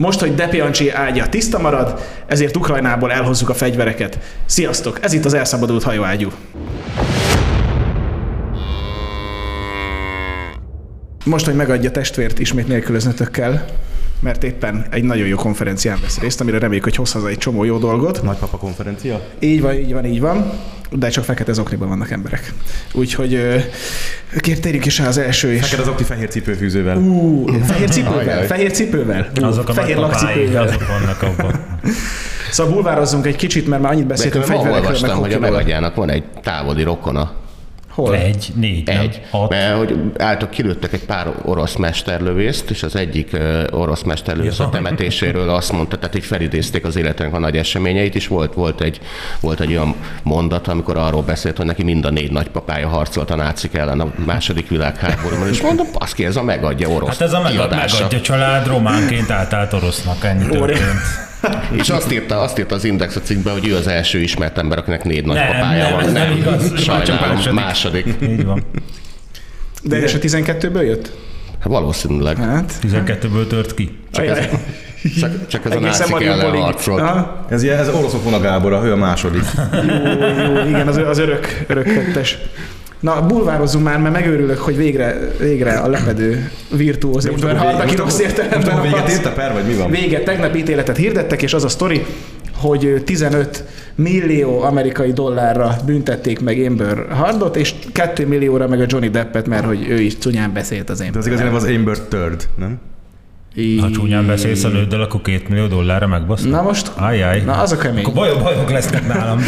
Most, hogy Depiancsi ágya tiszta marad, ezért Ukrajnából elhozzuk a fegyvereket. Sziasztok, ez itt az elszabadult hajóágyú. Most, hogy megadja testvért, ismét nélkülöznötök kell, mert éppen egy nagyon jó konferencián vesz részt, amire reméljük, hogy hoz haza egy csomó jó dolgot. Nagypapa konferencia? Így van, így van, így van, de csak fekete zokniban vannak emberek. Úgyhogy kért térjünk is az első is. Fekete zokni fehér cipőfűzővel. Ú, fehér cipővel, fehér cipővel. Ú, Azok a fehér lakcipővel. azok vannak abban. Szóval bulvározzunk egy kicsit, mert már annyit beszéltünk fegyverekről, meg olvastam, hogy a megadjának van egy távoli rokona. Hol? Egy, négy, nem? Egy. Hat. Mert hogy álltak, kilőttek egy pár orosz mesterlövészt, és az egyik orosz mesterlövész a temetéséről azt mondta, tehát hogy felidézték az életének a nagy eseményeit, és volt, volt, egy, volt egy olyan mondat, amikor arról beszélt, hogy neki mind a négy nagypapája harcolt a nácik ellen a második világháborúban, és mondom, baszki, ez a megadja orosz Hát ez a megad, kiadása. megadja család, románként átállt orosznak, ennyi történt. És azt írta, azt írta az Index a cikkben, hogy ő az első ismert ember, akinek négy Nem, nagypapája nem, van. ez nem igaz. Csak Sajnálom, második. második. Így van. De és a 12-ből jött? Hát valószínűleg. Hát. 12-ből tört ki. Ajaj. Csak, csak ez a nácik ellen harcolt. Ez, ilyen, ez oroszok vona Gábor, ő a második. Jó, jó, igen, az, az örök, örök kettes. Na, bulvározzunk már, mert megőrülök, hogy végre, végre a lepedő virtuóz ember halt, aki rossz értelemben Most véget ért a per, vagy mi van? Véget, tegnap ítéletet hirdettek, és az a sztori, hogy 15 millió amerikai dollárra büntették meg Amber Hardot, és 2 millióra meg a Johnny Deppet, mert hogy ő is cunyán beszélt az De az Amber. neve az Amber Third, nem? Ha csúnyán beszélsz a nőddel, akkor két millió dollárra megbasznak. Na most, Ajjaj. na az a kemény. Akkor bajok, bajok lesznek nálam.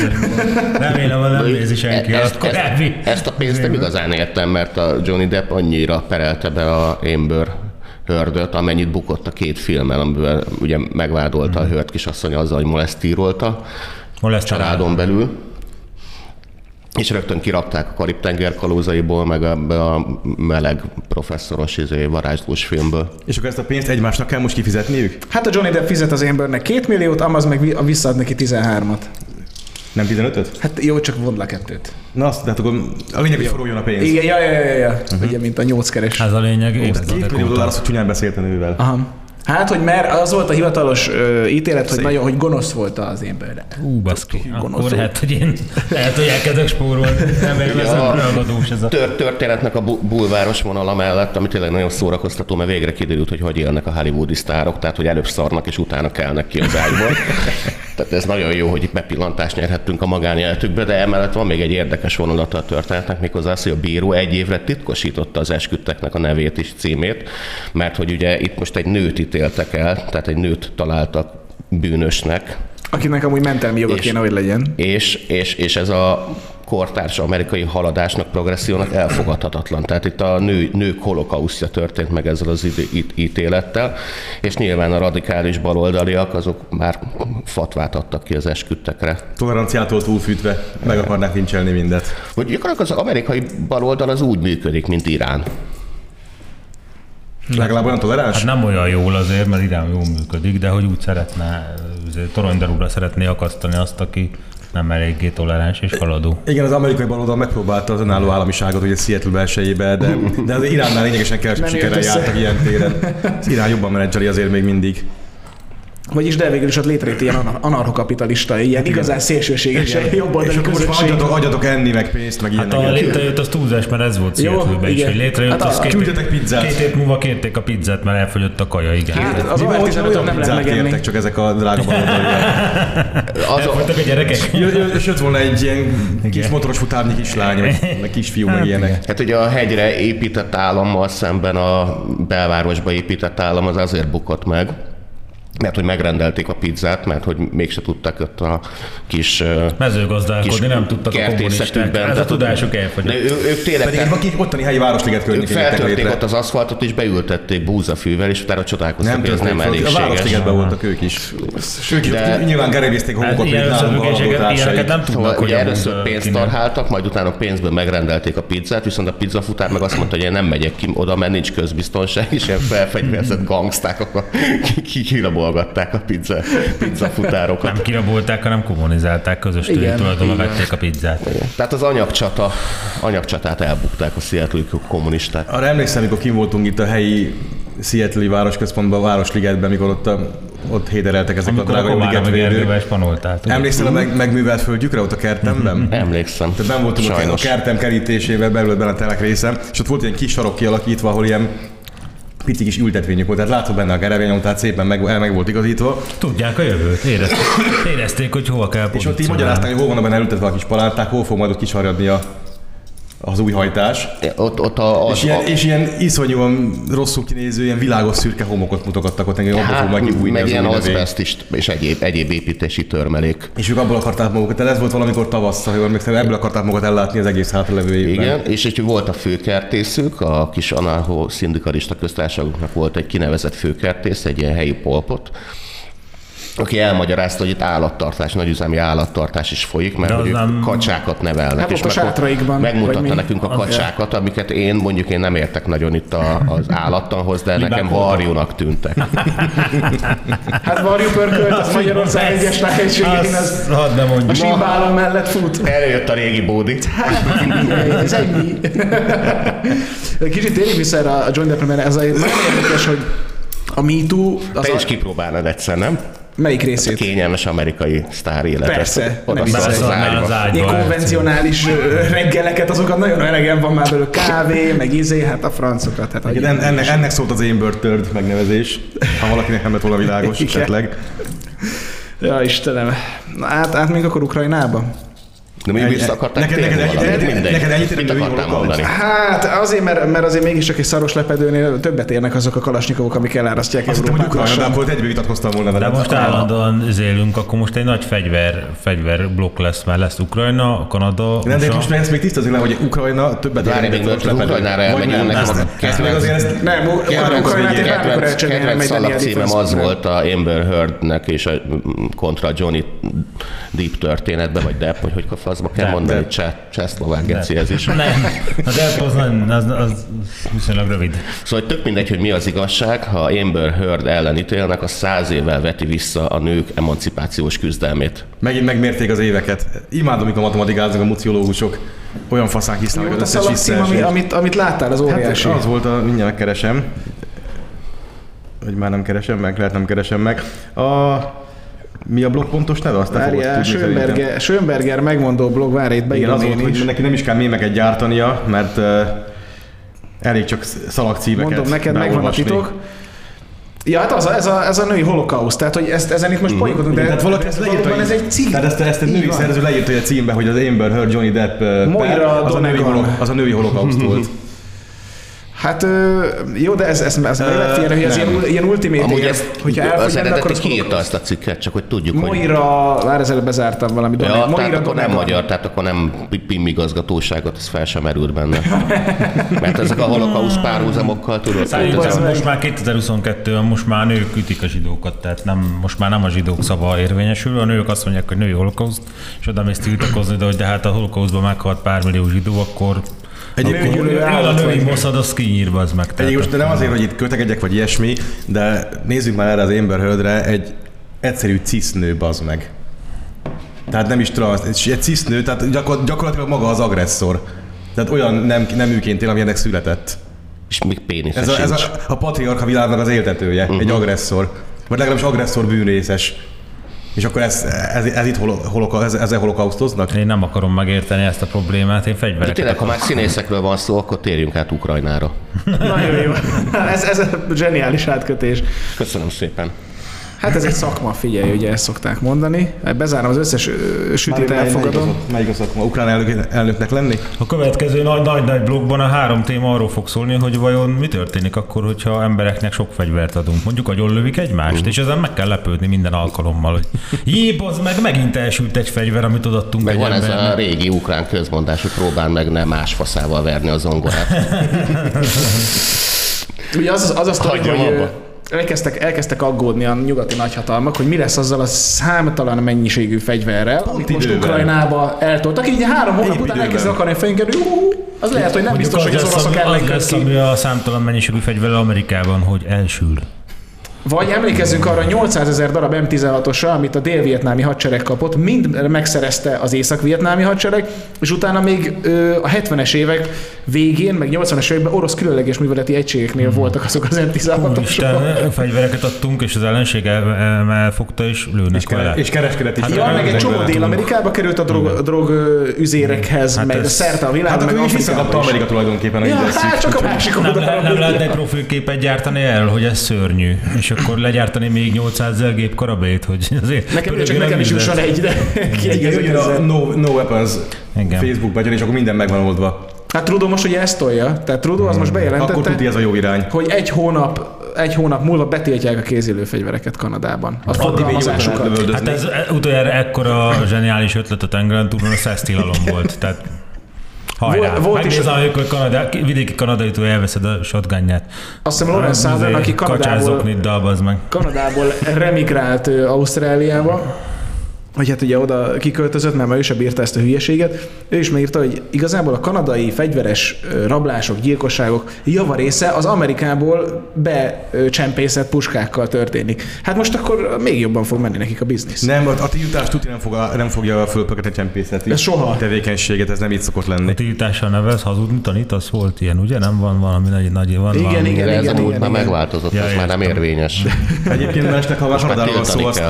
Remélem, hogy nem nézi senki a ezt, ezt, korábbi. ezt a pénzt nem igazán értem, mert a Johnny Depp annyira perelte be a Amber Hördöt, amennyit bukott a két filmmel, amiben ugye megvádolta a Hörd kisasszony azzal, hogy molesztírolta Moleszt családon belül. És rögtön kirapták a Karib-tenger kalózaiból, meg ebbe a meleg professzoros izé, varázslós filmből. És akkor ezt a pénzt egymásnak kell most kifizetniük? Hát a Johnny Depp fizet az Ambernek 2 milliót, Amaz meg vi- visszaad neki 13-at. Nem 15-öt? Hát jó, csak vond le kettőt. Na azt, tehát akkor a lényeg, hogy forogjon a pénz. Igen, ja, ja, ja, ja. Uh-huh. Ugye, mint a nyolckeres. Ez a lényeg, Két érezzetek millió dollár, azt, csúnyán beszélt a nővel. Aha. Hát, hogy mert az volt a hivatalos ö, ítélet, hogy nagyon, hogy gonosz volt az Amber. Ú, baszki. Gonosz Akkor volt. lehet, hogy én, lehet, hogy elkezdek spórolni. Nem, mert ez ragadós ez a... Tör, történetnek a bu- bulváros vonala mellett, ami tényleg nagyon szórakoztató, mert végre kiderült, hogy hogy élnek a hollywoodi sztárok, tehát hogy előbb szarnak és utána kelnek ki az ágyból. Tehát ez nagyon jó, hogy itt bepillantást nyerhettünk a magánéletükbe, de emellett van még egy érdekes vonulata a történetnek, méghozzá az, hogy a bíró egy évre titkosította az esküdteknek a nevét és címét, mert hogy ugye itt most egy nőt ítéltek el, tehát egy nőt találtak bűnösnek, Akinek amúgy mentelmi joga kéne, hogy legyen. és, és, és ez a kortárs amerikai haladásnak, progressziónak elfogadhatatlan. Tehát itt a nő, nők holokausztja történt meg ezzel az id- ítélettel, és nyilván a radikális baloldaliak azok már fatvát adtak ki az esküdtekre. Toleranciától túlfűtve meg akarnák vincselni mindet. Hogy gyakorlatilag az amerikai baloldal az úgy működik, mint Irán. Legalább olyan toleráns? Hát nem olyan jól azért, mert Irán jól működik, de hogy úgy szeretne, toronydarúra szeretné akasztani azt, aki nem eléggé toleráns és haladó. Igen, az amerikai baloldal megpróbálta az önálló államiságot ugye Seattle belsejébe, de, de az Iránnál lényegesen kevesebb sikerrel jártak ilyen téren. Az Irán jobban menedzseli azért még mindig. Vagyis de végül is ott létrejött ilyen anar- anarchokapitalista, ilyen igazán szélsőséges, És jobboldali közösség. adjatok, adjatok enni, meg pénzt, meg Hát a ilyenek. létrejött az túlzás, mert ez volt Seattle-ben is, hogy létrejött, Hát az a- két, küldjetek pizzát. két hét múlva kérték a pizzát, mert elfogyott a kaja, igen. Hát az Mi van, olyan, hogyha olyan nem nem lehet pizzát megenni. kértek, csak ezek a drága. Az, Elfogytak a gyerekek? És jött volna egy ilyen kis motoros futárnyi kislány, meg kisfiú, meg ilyenek. Hát ugye a hegyre épített állammal szemben a belvárosba épített állam az azért bukott meg, mert hogy megrendelték a pizzát, mert hogy mégse tudtak ott a kis Mezőgazdálkodni nem tudtak a kommunisták. Ez a tudásuk De elfogyott. ő, ők tényleg Pedig tehát, egy kis ottani helyi városliget környékén feltörték ott az aszfaltot, és beültették búzafűvel, és utána csodálkoztak, Nem hogy ez nem fel. A városligetben voltak ők is. Is De- nyilván gerevézték Hát magukat, mint nálunk ilyeneket nem tudnak, Szóval hogy először pénzt tarháltak, majd utána pénzből megrendelték a pizzát, viszont a pizzafutár meg azt mondta, hogy én nem megyek ki oda, mert nincs közbiztonság, és ilyen felfegyverzett gangsták, akkor kirabolgatták a pizza, pizzafutárokat. Nem kirabolták, hanem kommunizálták, közös Igen, tulajdonban igen. vették a pizzát. Tehát az anyagcsata, anyagcsatát elbukták a Seattle kommunisták. Arra emlékszem, amikor kim voltunk itt a helyi Seattle-i városközpontban, a Városligetben, mikor ott, a, ott hédereltek ezek Amikor a drága ligetvédők. Emlékszel a meg, megművelt földjükre ott a kertemben? Emlékszem. Tehát ben voltunk a, a Sajnos. kertem kerítésével, belül benne a telek része, és ott volt ilyen kis sarok kialakítva, ahol ilyen pici kis ültetvényük volt, tehát látszott benne a gerevényom, tehát szépen meg, el meg volt igazítva. Tudják a jövőt, érezték, érezték hogy hova kell És ott így magyarázták, hogy hol vannak benne elültetve a kis palánták, hol fog majd ott kisarjadni a, az új hajtás. Ott, ott a, az, És ilyen, a, és ilyen iszonyúan rosszul kinéző, ilyen világos szürke homokot mutogattak ott, engem abban fog majd kibújni Hát, meg az ilyen azbest is, és egyéb, egyéb építési törmelék. És ők abból akarták magukat, tehát ez volt valamikor tavasszal, ha jól emlékszem, ebből akarták magukat ellátni az egész hátralevő évben. Igen, és egy volt a főkertészük, a kis anarcho szindikalista köztársaságoknak volt egy kinevezett főkertész, egy ilyen helyi polpot, aki elmagyarázta, hogy itt állattartás, nagyüzemi állattartás is folyik, mert De hogy nem- kacsákat nevelnek. Hát ott a meg- Megmutatta nekünk a kacsákat, amiket én mondjuk én nem értek nagyon itt a, az állattanhoz, de nekem varjúnak tűntek. Hát varjú pörkölt, az Magyarország egyes tájegységén, az hadd ne a mondjuk. símbálon mellett fut. Eljött a régi bódi. Ez ennyi. Kicsit térjünk vissza erre a John Deppre, mert ez egy nagyon érdekes, hogy a MeToo, az Te a, is kipróbálnád egyszer, nem? Melyik részét? Kényelmes amerikai sztár életet. Persze, Oda nem az az ágyba. Konvencionális reggeleket, azokat nagyon elegem van már belőle. Kávé, meg izé, hát a francokat. Hát Igen, en- ennek, ennek szólt az Amber Third megnevezés, ha valakinek nem lett volna világos esetleg. Ja, Istenem. Na, át, át még akkor Ukrajnába? De mi Egy- vissza akarták neked- neked valamit? ennyit- Mindegy. neked ennyit Mit akartál mondani? Hát azért, mert, mert azért mégiscsak egy szaros lepedőnél többet érnek azok a kalasnyikovok, amik elárasztják Azt Európát de lassan. akkor egyből vitatkoztam volna De most állandóan zélünk, akkor most egy nagy fegyver, fegyverblokk lesz, mert lesz Ukrajna, Kanada, Nem, de most ezt még tisztázzuk le, hogy Ukrajna többet Várj, még az Ukrajnára elmegyünk, Nem, Kedvenc, szalagcímem az volt a Amber Heardnek és a mm, kontra Johnny Deep történetbe, vagy Depp, vagy hogy faszba kell Depp, mondani. Cseh- Csehszlovák geci ez is. Nem, az Apple az, az, viszonylag rövid. Szóval tök mindegy, hogy mi az igazság, ha Amber Heard ellen ítélnek, az száz évvel veti vissza a nők emancipációs küzdelmét. Megint megmérték az éveket. Imádom, amikor matematikáznak a muciológusok. Olyan faszán hisznek az a összes szalagcím, ami, amit, amit láttál, az óriási? Hát az volt, a, mindjárt megkeresem. Vagy már nem keresem meg, lehet nem keresem meg. A, mi a blog pontos neve? Azt Várjál, tudni szerintem. Schönberger, Schönberger megmondó blog, várj, itt Igen, beírom az volt, hogy neki nem is kell mémeket gyártania, mert uh, elég csak szalagcímeket Mondom neked, megvan a titok. Ja, hát az a, ez, a, ez a női holokauszt, tehát hogy ezt, ezen itt most poénkodunk, de Igen, tehát valaki ezt leírta, ez egy cikk. Tehát ezt, ezt egy női van. szerző leírta egy címbe, hogy az Amber Heard Johnny Depp Moira per, az, a női az a női holokauszt volt. Hát jó, de ez, ez, ez Ö, uh, félre, hogy ez ilyen, ilyen ultimate Amúgy ezt hogyha az eredeti kiírta ezt a cikket, csak hogy tudjuk, hogy... Moira, vár ezelőtt bezártam valami Ja, tehát Moira akkor nem magyar, tehát akkor nem PIM igazgatóságot, ez fel sem merült benne. Mert ezek a holokausz párhuzamokkal tudod. Meg. most már 2022-ben most már nők ütik a zsidókat, tehát nem, most már nem a zsidók szava érvényesül, a nők azt mondják, hogy női holokauszt, és oda mész tiltakozni, de hogy de hát a holokauszban meghalt pár millió zsidó, akkor Egyébként- akkor Nőgyűlölő ő a állat női moszad, az kinyírva az meg. Egyébként most nem azért, hogy itt kötegegyek vagy ilyesmi, de nézzük már erre az Amber Heardre, egy egyszerű cisznő bazd meg. Tehát nem is transz, egy cisznő, tehát gyakor- gyakorlatilag maga az agresszor. Tehát olyan nem, neműként él, amilyennek született. És még pénisze Ez a, ez a, a patriarcha világnak az éltetője, uh-huh. egy agresszor. Vagy legalábbis agresszor bűnrészes. És akkor ez, ez, ez itt holo, holoka, ez, ezzel holokausztoznak? Én nem akarom megérteni ezt a problémát, én De fegyvereket tényleg, ha akarok. már színészekről van szó, akkor térjünk át Ukrajnára. Nagyon jó. Ez, ez a zseniális átkötés. Köszönöm szépen. Hát ez egy szakma, figyelj, ugye ezt szokták mondani. Bezárom az összes sütit, Melyik- elfogadom. Melyik az, az szakma? Ukrán elnök, elnöknek lenni? A következő nagy-nagy blogban a három téma arról fog szólni, hogy vajon mi történik akkor, hogyha embereknek sok fegyvert adunk. Mondjuk agyonlövik egymást, és ezen meg kell lepődni minden alkalommal, hogy jé, az meg megint elsült egy fegyver, amit odaadtunk Meg egy van ez embernek. a régi ukrán közmondás, hogy próbál meg nem más faszával verni a zongorát. Ugye az az, az a sztori, Hagyjam hogy abba. Elkezdtek, elkezdtek aggódni a nyugati nagyhatalmak, hogy mi lesz azzal a számtalan mennyiségű fegyverrel, amit most. Ukrajnába eltoltak. Így három hónap után elkezdtek akarni ú, az lehet, hogy nem Mondjuk biztos, hogy az oroszok ellen lesz, ami a számtalan mennyiségű fegyver Amerikában, hogy elsül. Vagy emlékezzünk arra 800 ezer darab M16-osra, amit a dél-vietnámi hadsereg kapott, mind megszerezte az észak-vietnámi hadsereg, és utána még ö, a 70-es évek végén, meg 80-es években orosz különleges műveleti egységeknél Hmm. voltak azok az M16-osok. Úristen, fegyvereket adtunk, és az ellenség el, el, elfogta, és lőnek És, vele. és kereskedet is. Ja, meg egy csomó Dél-Amerikába került a drog, drog ö, üzérekhez, Hát meg ez- szerte a világon, Hát akkor is visszakapta. Amerika tulajdonképpen, Ja, hát csak a másik Nem, oldalra. le, nem lehetne egy profilképet gyártani el, hogy ez szörnyű, és akkor legyártani még 800 ezer gép karabét, hogy azért... Nekem, csak nekem is jusson egy, de kiegészítő a no, no Weapons Igen. Facebook begyön, és akkor minden megvan oldva. Hát Trudeau most ugye ezt tolja, tehát Trudeau az most Akkor bejelentette, tudja ez a jó irány. hogy egy hónap, egy hónap múlva betiltják a kézilő fegyvereket Kanadában. A forgalmazásukat. Hát ez e- utoljára ekkora zseniális ötlet a tengeren túlon a szesztilalom volt. Tehát hajrá. Volt- Volt, volt is- hogy Kanada, vidéki kanadaitól elveszed a shotgunját. Azt hiszem Lawrence Southern, aki Kanadából, dalbaz meg. Kanadából remigrált Ausztráliába, vagy hát ugye oda kiköltözött, mert már ő sem bírta ezt a hülyeséget. Ő is megírta, hogy igazából a kanadai fegyveres rablások, gyilkosságok javarésze az Amerikából becsempészett puskákkal történik. Hát most akkor még jobban fog menni nekik a biznisz. Nem, a, a tiltás tuti nem, fog, nem fogja fölpöketni a csempészeti Ez soha. tevékenységet, ez nem így szokott lenni. A tiltással nevez, hazudni tanítasz, volt ilyen, ugye? Nem van valami nagy, nagy van Igen, valami. igen. De ez múlt igen, már igen. megváltozott, Ja, ez már nem érvényes. Egyébként másnak, ha már Kanadáról szó, azt.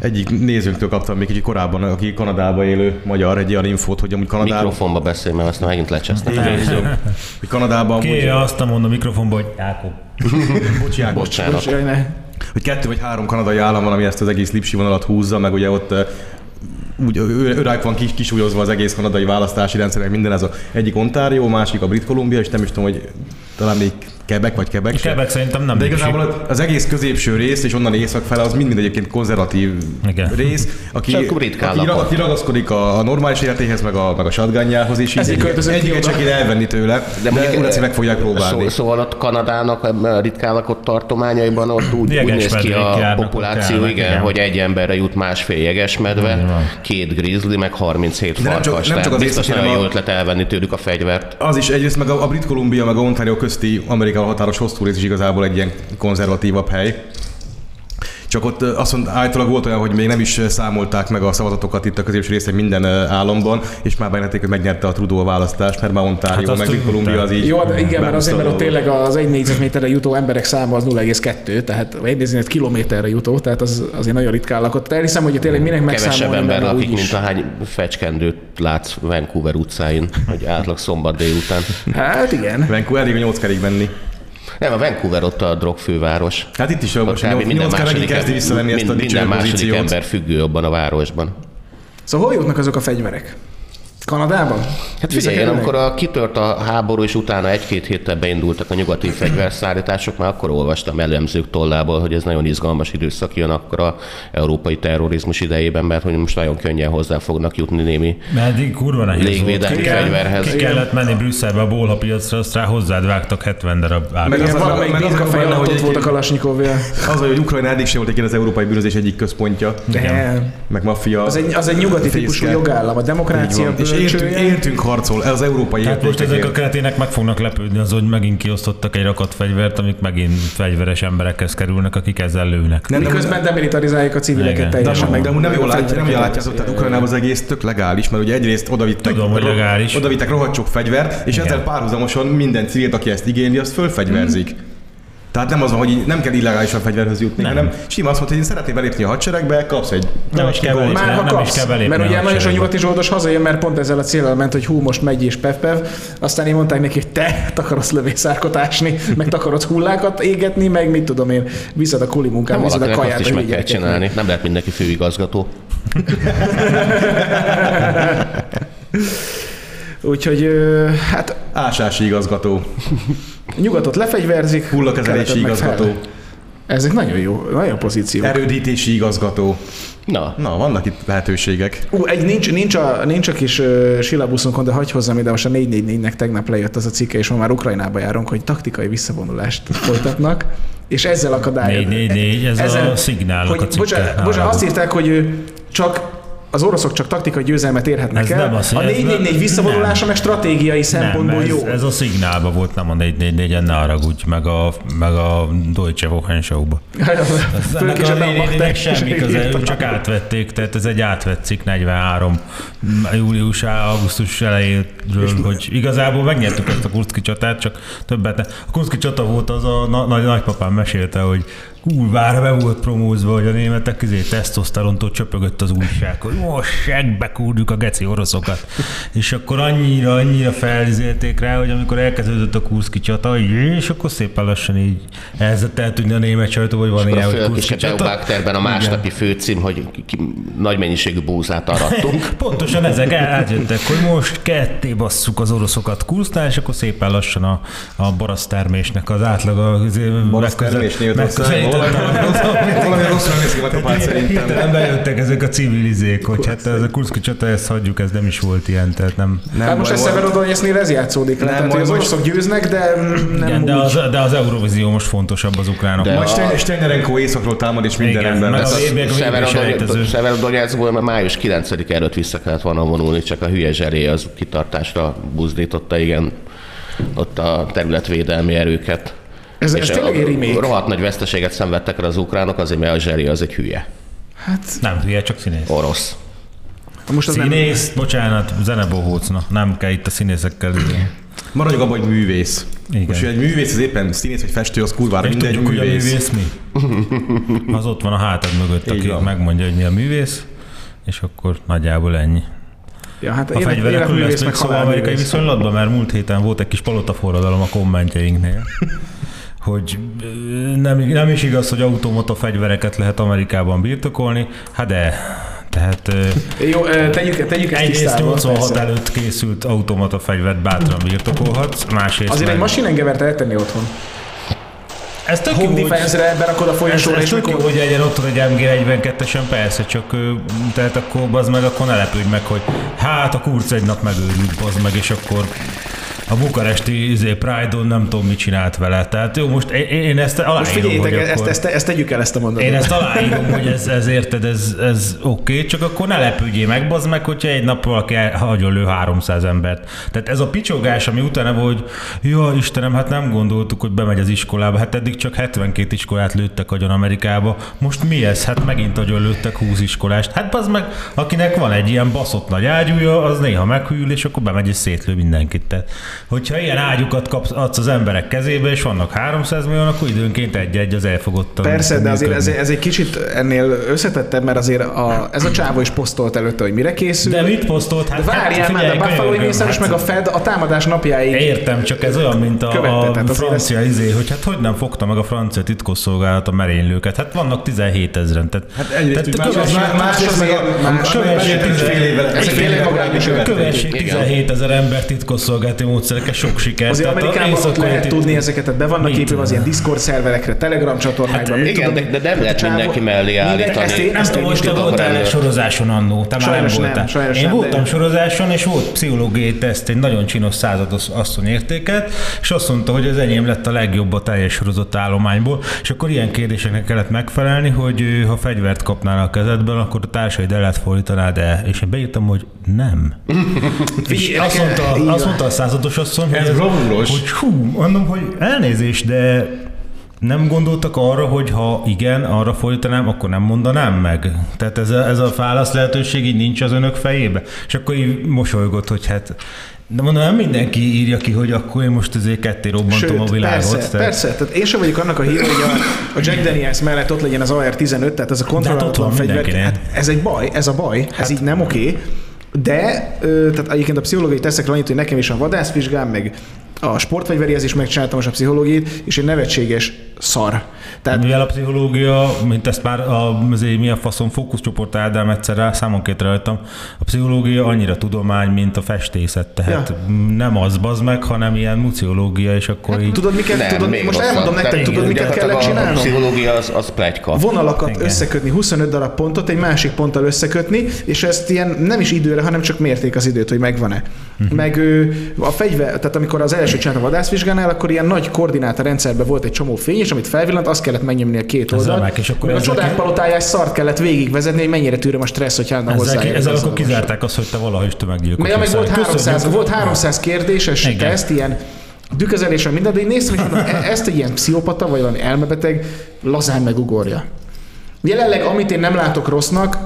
Egyik nézőnktől kaptam még kicsit korábban, aki Kanadában élő magyar, egy olyan infót, hogy amúgy Kanadában, Mikrofonba beszélj, mert azt megint lecsesznek. hogy Kanadában Ki amúgy, azt mondom a mikrofonba, hogy Jákob. bocs, Ákos, Bocsánat. Ne. hogy kettő vagy három kanadai állam van, ami ezt az egész lipsi vonalat húzza, meg ugye ott úgy őrájuk van kis, kisúlyozva az egész kanadai választási rendszerek, minden ez a egyik Ontario, másik a Brit Columbia, és nem is tudom, hogy talán még Quebec vagy Quebec. se. Quebec szerintem nem De igazából az egész középső rész, és onnan észak fele, az mind-mind egyébként konzervatív Igen. rész, aki, Csak aki, aki ragaszkodik a, a normális életéhez, meg a, meg a shotgunjához, és így Ezért egyiket se kéne elvenni tőle, de, de urat meg fogják próbálni. Szó, szóval ott Kanadának a ritkán lakott tartományaiban ott úgy, úgy néz ki a populáció, ott, igen, hogy egy emberre jut másfél jegesmedve, két grizzly, meg 37 De nem csak- farkas. nem csak az biztos nagyon jó ötlet elvenni tőlük a fegyvert. Az is egyrészt, meg a, a Brit Columbia, meg a Ontario közti Amerikával határos hosszú rész is igazából egy ilyen konzervatívabb hely. Csak ott azt mondta, állítólag volt olyan, hogy még nem is számolták meg a szavazatokat itt a középső részen minden államban, és már bejelenítették, hogy megnyerte a Trudeau a választást, mert már Ontario, Hát hát meg. Columbia az így. Jó, de igen, mert azért, mert ott a tényleg az egy négyzetméterre jutó emberek száma az 0,2, tehát egy négyzetméter kilométerre jutó, tehát az azért nagyon ritkán lakott. Elhiszem, hogy tényleg minek Kevesebb megszámolni, ember mert lakik, mint is. ahány fecskendőt látsz Vancouver utcáin, hogy átlag szombat délután. Hát igen. Vancouver elég a nyolc kerék menni. Nem, a Vancouver ott a drogfőváros. Hát itt is most kb. nyolc, minden második, kezdi visszavenni ezt a minden második pozíciót. ember függő abban a városban. Szóval hol jutnak azok a fegyverek? Kanadában? Hát figyelj, én amikor a, kitört a háború, és utána egy-két héttel beindultak a nyugati fegyverszállítások, már akkor olvastam elemzők tollából, hogy ez nagyon izgalmas időszak jön akkor a európai terrorizmus idejében, mert hogy most nagyon könnyen hozzá fognak jutni némi Mert eddig kurva nehéz Légvédelmi. Ki kell- fegyverhez. Ki kellett menni Brüsszelbe a bólha piacra, azt rá hozzád vágtak 70 darab Meg árnyék. az valamelyik meg a hogy ott volt a egy- Kalasnyikovja. Az, hogy Ukrajna eddig sem volt egyébként az európai bűnözés egyik központja, meg maffia. az egy, az egy nyugati típusú jogállam, a demokrácia. És éltünk, bölcsője. éltünk harcol, ez az európai Tehát most ezek a keretének meg fognak lepődni az, hogy megint kiosztottak egy rakat fegyvert, amik megint fegyveres emberekhez kerülnek, akik ezzel lőnek. Nem, de- Miközben demilitarizálják a civileket Igen. De teljesen amúgy, meg. de nem jól látja, nem jól látjátok, tehát elveszi. Ukrajnában az egész tök legális, mert ugye egyrészt odavittek, Tudom, hogy legális. odavittek rohadt sok fegyvert, és Igen. ezzel párhuzamosan minden civilt, aki ezt igényli, azt fölfegyverzik. Tehát nem az van, hogy így nem kell illegálisan fegyverhez jutni, Nem. hanem sima azt mondta, hogy én szeretnél belépni a hadseregbe, kapsz egy Nem is kell belépni, Már nem, ha nem is kapsz, kell belépni mert ugye nagyon sok nyugati zsoldos hazajön, mert pont ezzel a célral ment, hogy hú, most megy és pev-pev, aztán én mondták neki, hogy te takarodsz lövészárkot ásni, meg takarodsz hullákat égetni, meg mit tudom én, viszed a kuli munkát, Nem viszed a kaját azt is meg kell csinálni. Nem lehet mindenki főigazgató. Úgyhogy hát ásási igazgató, nyugatot lefegyverzik, hullakezelési meg fel. igazgató, Ezek nagyon jó, nagyon pozíciók. erődítési igazgató. Na, Na, vannak itt lehetőségek. Ú, egy nincs, nincs, a, nincs a kis uh, silabuszunkon, de hagyj hozzám ide, most a 444-nek tegnap lejött az a cikke, és ma már Ukrajnába járunk, hogy taktikai visszavonulást folytatnak, és ezzel akadály. 444, ez a szignálnak hogy, a cikke. Bocsánat, bocsánat, azt írták, hogy csak az oroszok csak taktikai győzelmet érhetnek Ez el. nem az, a ez 4-4-4 nem- visszavonulása meg stratégiai szempontból nem, ez, jó. ez a szignálba volt, nem a 444-en, ne haragudj, meg a, meg a Deutsche Wochenschau-ba. Főleg is a semmi köze, ők csak átvették, tehát ez egy átvett cikk 43 július, augusztus elejéről, hogy igazából megnyertük ezt a Kurszki csatát, csak többet ne. A Kurszki csata volt az a na- nagy nagypapám mesélte, hogy kurvára be volt promózva, hogy a németek izé tesztoszterontól csöpögött az újság, hogy most segbe kúrjuk a geci oroszokat. És akkor annyira, annyira felizélték rá, hogy amikor elkezdődött a Kurszki csata, és akkor szépen lassan így elkezdett eltűnni a német sajtó, hogy van a ilyen, hogy Kurszki csata. A másnapi főcím, hogy ki, nagy mennyiségű búzát arattunk. Pontosan ezek átjöttek, hogy most ketté basszuk az oroszokat Kursztán, és akkor szépen lassan a, a barasztermésnek az átlaga Barasztermés Németországban. Valami rosszul néz ki a kapát szerintem. Hirtelen bejöttek ezek a civilizék, hogy hát ez a Kurszki csata, ezt hagyjuk, ez nem is volt ilyen, tehát nem... Hát most ez Severodonetsznél ez játszódik le. Nem, Tehát, hogy az most- oroszok győznek, de nem Igen, de az, de az Eurovízió most fontosabb az ukránoknak. De Stein- Steinerenko északról támad, és minden rendben. Severodonetskból már május 9 előtt vissza kellett volna vonulni, csak a hülye zseré az kitartásra buzdította, igen, ott a területvédelmi erőket. Ez- ez És tényleg egy remake. Rohadt nagy veszteséget szenvedtek el az ukránok, azért mert a zseri az egy hülye. Hát Nem hülye, csak színész. Orosz. most az nem... Színész, bocsánat, zenebohócna, nem kell itt a színészekkel. Maradjunk abban, hogy művész. Igen. Most, hogy egy művész az éppen színész vagy festő, az kurvára És mindegy tudjuk, hogy a művész. művész mi? Az ott van a hátad mögött, Így aki van. megmondja, hogy mi a művész, és akkor nagyjából ennyi. Ja, hát A élet- fegyverekről lesz még meg szó amerikai halálművész. viszonylatban, mert múlt héten volt egy kis palotaforradalom a kommentjeinknél, hogy nem, nem is igaz, hogy automata fegyvereket lehet Amerikában birtokolni, hát de, tehát Jó, tegyük, tegyük ezt egyrészt tisztába. 86 persze. előtt készült automata fegyvert bátran birtokolhatsz, másrészt Azért egy meg- masinengevert eltenni otthon. Ez tök jó, Home hogy- defense-re berakod a folyosóra, ez és tök jó, akkor... hogy legyen otthon egy MG42-esen, persze, csak tehát akkor az meg, akkor ne lepődj meg, hogy hát a kurc egy nap megőrült, az meg, és akkor a bukaresti izé, Pride-on nem tudom, mit csinált vele. Tehát jó, most én, én ezt Most aláírom, figyeljétek, hogy ezt, ezt, ezt, tegyük el ezt a mondatot. Én ezt aláírom, hogy ez, ez érted, ez, ez oké, okay, csak akkor ne lepődjél meg, bazd meg, hogyha egy nap valaki hagyjon lő 300 embert. Tehát ez a picsogás, ami utána volt, hogy ja Istenem, hát nem gondoltuk, hogy bemegy az iskolába, hát eddig csak 72 iskolát lőttek agyon Amerikába, most mi ez? Hát megint agyon lőttek 20 iskolást. Hát bazd meg, akinek van egy ilyen baszott nagy ágyúja, az néha meghűl, és akkor bemegy és szétlő mindenkit. Tehát, hogyha ilyen ágyukat kapsz, adsz az emberek kezébe, és vannak 300 millió, akkor időnként egy-egy az elfogottan. Persze, de azért ez, ez egy kicsit ennél összetettebb, mert azért a, ez a csávó is posztolt előtte, hogy mire készül. De mit posztolt? Hát, De várjál már, de a Buffalo mészáros meg a Fed a támadás napjáig Értem, csak ez olyan, mint a, Követte, a francia izé, hogy hát hogy nem fogta meg a francia titkosszolgálat a merénylőket. Hát vannak 17 ezeren. Tehát, Hát egyrészt tehát úgy más, kövessék- más, más, meg a más, kövessék meg a fél évvel Ezek fél tényleg évvel magában is követték. Kövessék Igen. 17 ezer ember titkosszolgálati módszerekkel, sok sikert. Azért Amerikában lehet tudni ezeket, tehát be vannak épülve az ilyen Discord szerverekre, Telegram csatornákban. mit igen, de- de nem A lehet mindenki mellé állítani. Ezt én, Nem ezt én most te voltál egy sorozáson annó, te már nem voltál. Én voltam sorozáson, és volt pszichológiai teszt, egy nagyon csinos százados asszony értéket, és azt mondta, hogy az enyém lett a legjobb a teljes sorozott állományból, és akkor ilyen kérdéseknek kellett megfelelni, hogy ha fegyvert kapnál a kezedben, akkor a társaid el fordítanád el. És én beírtam, hogy nem. és azt mondta, azt mondta a százados asszony, hogy, Ez bravúros. hogy hú, mondom, hogy elnézést, de nem gondoltak arra, hogy ha igen, arra fordítanám, akkor nem mondanám meg. Tehát ez a, ez a válasz lehetőség így nincs az önök fejébe. És akkor így mosolygott, hogy hát de mondom, nem mindenki írja ki, hogy akkor én most azért ketté robbantom a világot. persze, tehát- persze. Tehát én sem vagyok annak a hír, hogy a, a Jack Daniels mellett ott legyen az AR-15, tehát ez a ott kontrollálatlan fegyver. Hát ez egy baj, ez a baj, ez Hát- így nem oké. De, tehát egyébként a pszichológiai teszekre annyit, hogy nekem is a vadászvizsgám, meg a sportfegyveréhez megcsináltam most a pszichológiát, és egy nevetséges szar. Tehát Mivel a pszichológia, mint ezt már a, azért mi a faszom fókuszcsoport Ádám egyszer rá, számonkét rajtam, a pszichológia annyira tudomány, mint a festészet, tehát Ja. nem az bazd meg, hanem ilyen muciológia, és akkor így... tudod, miket, Nem, tudod, még most rosszabb. elmondom nektek, Tehát tudod, miket gyakorlatilag kellett a- A csinálnom? pszichológia az, az pletyka. vonalakat Igen. összekötni, 25 darab pontot egy másik ponttal összekötni, és ezt ilyen nem is időre, hanem csak mérték az időt, hogy megvan-e. Mhm. Meg a fegyver, tehát amikor az első első csinált a vadászvizsgánál, akkor ilyen nagy koordináta rendszerben volt egy csomó fény, és amit felvillant, azt kellett megnyomni a két oldalt. és akkor a csodák palotájás szart kellett végigvezetni, hogy mennyire tűröm a stressz, hogy Ezzel, hozzá. ezzel akkor kizárták azt, hogy te valahogy is tömeggyilkos. Meg, volt, 300, Köszönjük. volt 300 kérdéses teszt, ilyen düközelésen minden, de én néztem, hogy e- ezt egy ilyen pszichopata, vagy valami elmebeteg lazán megugorja. Jelenleg, amit én nem látok rossznak,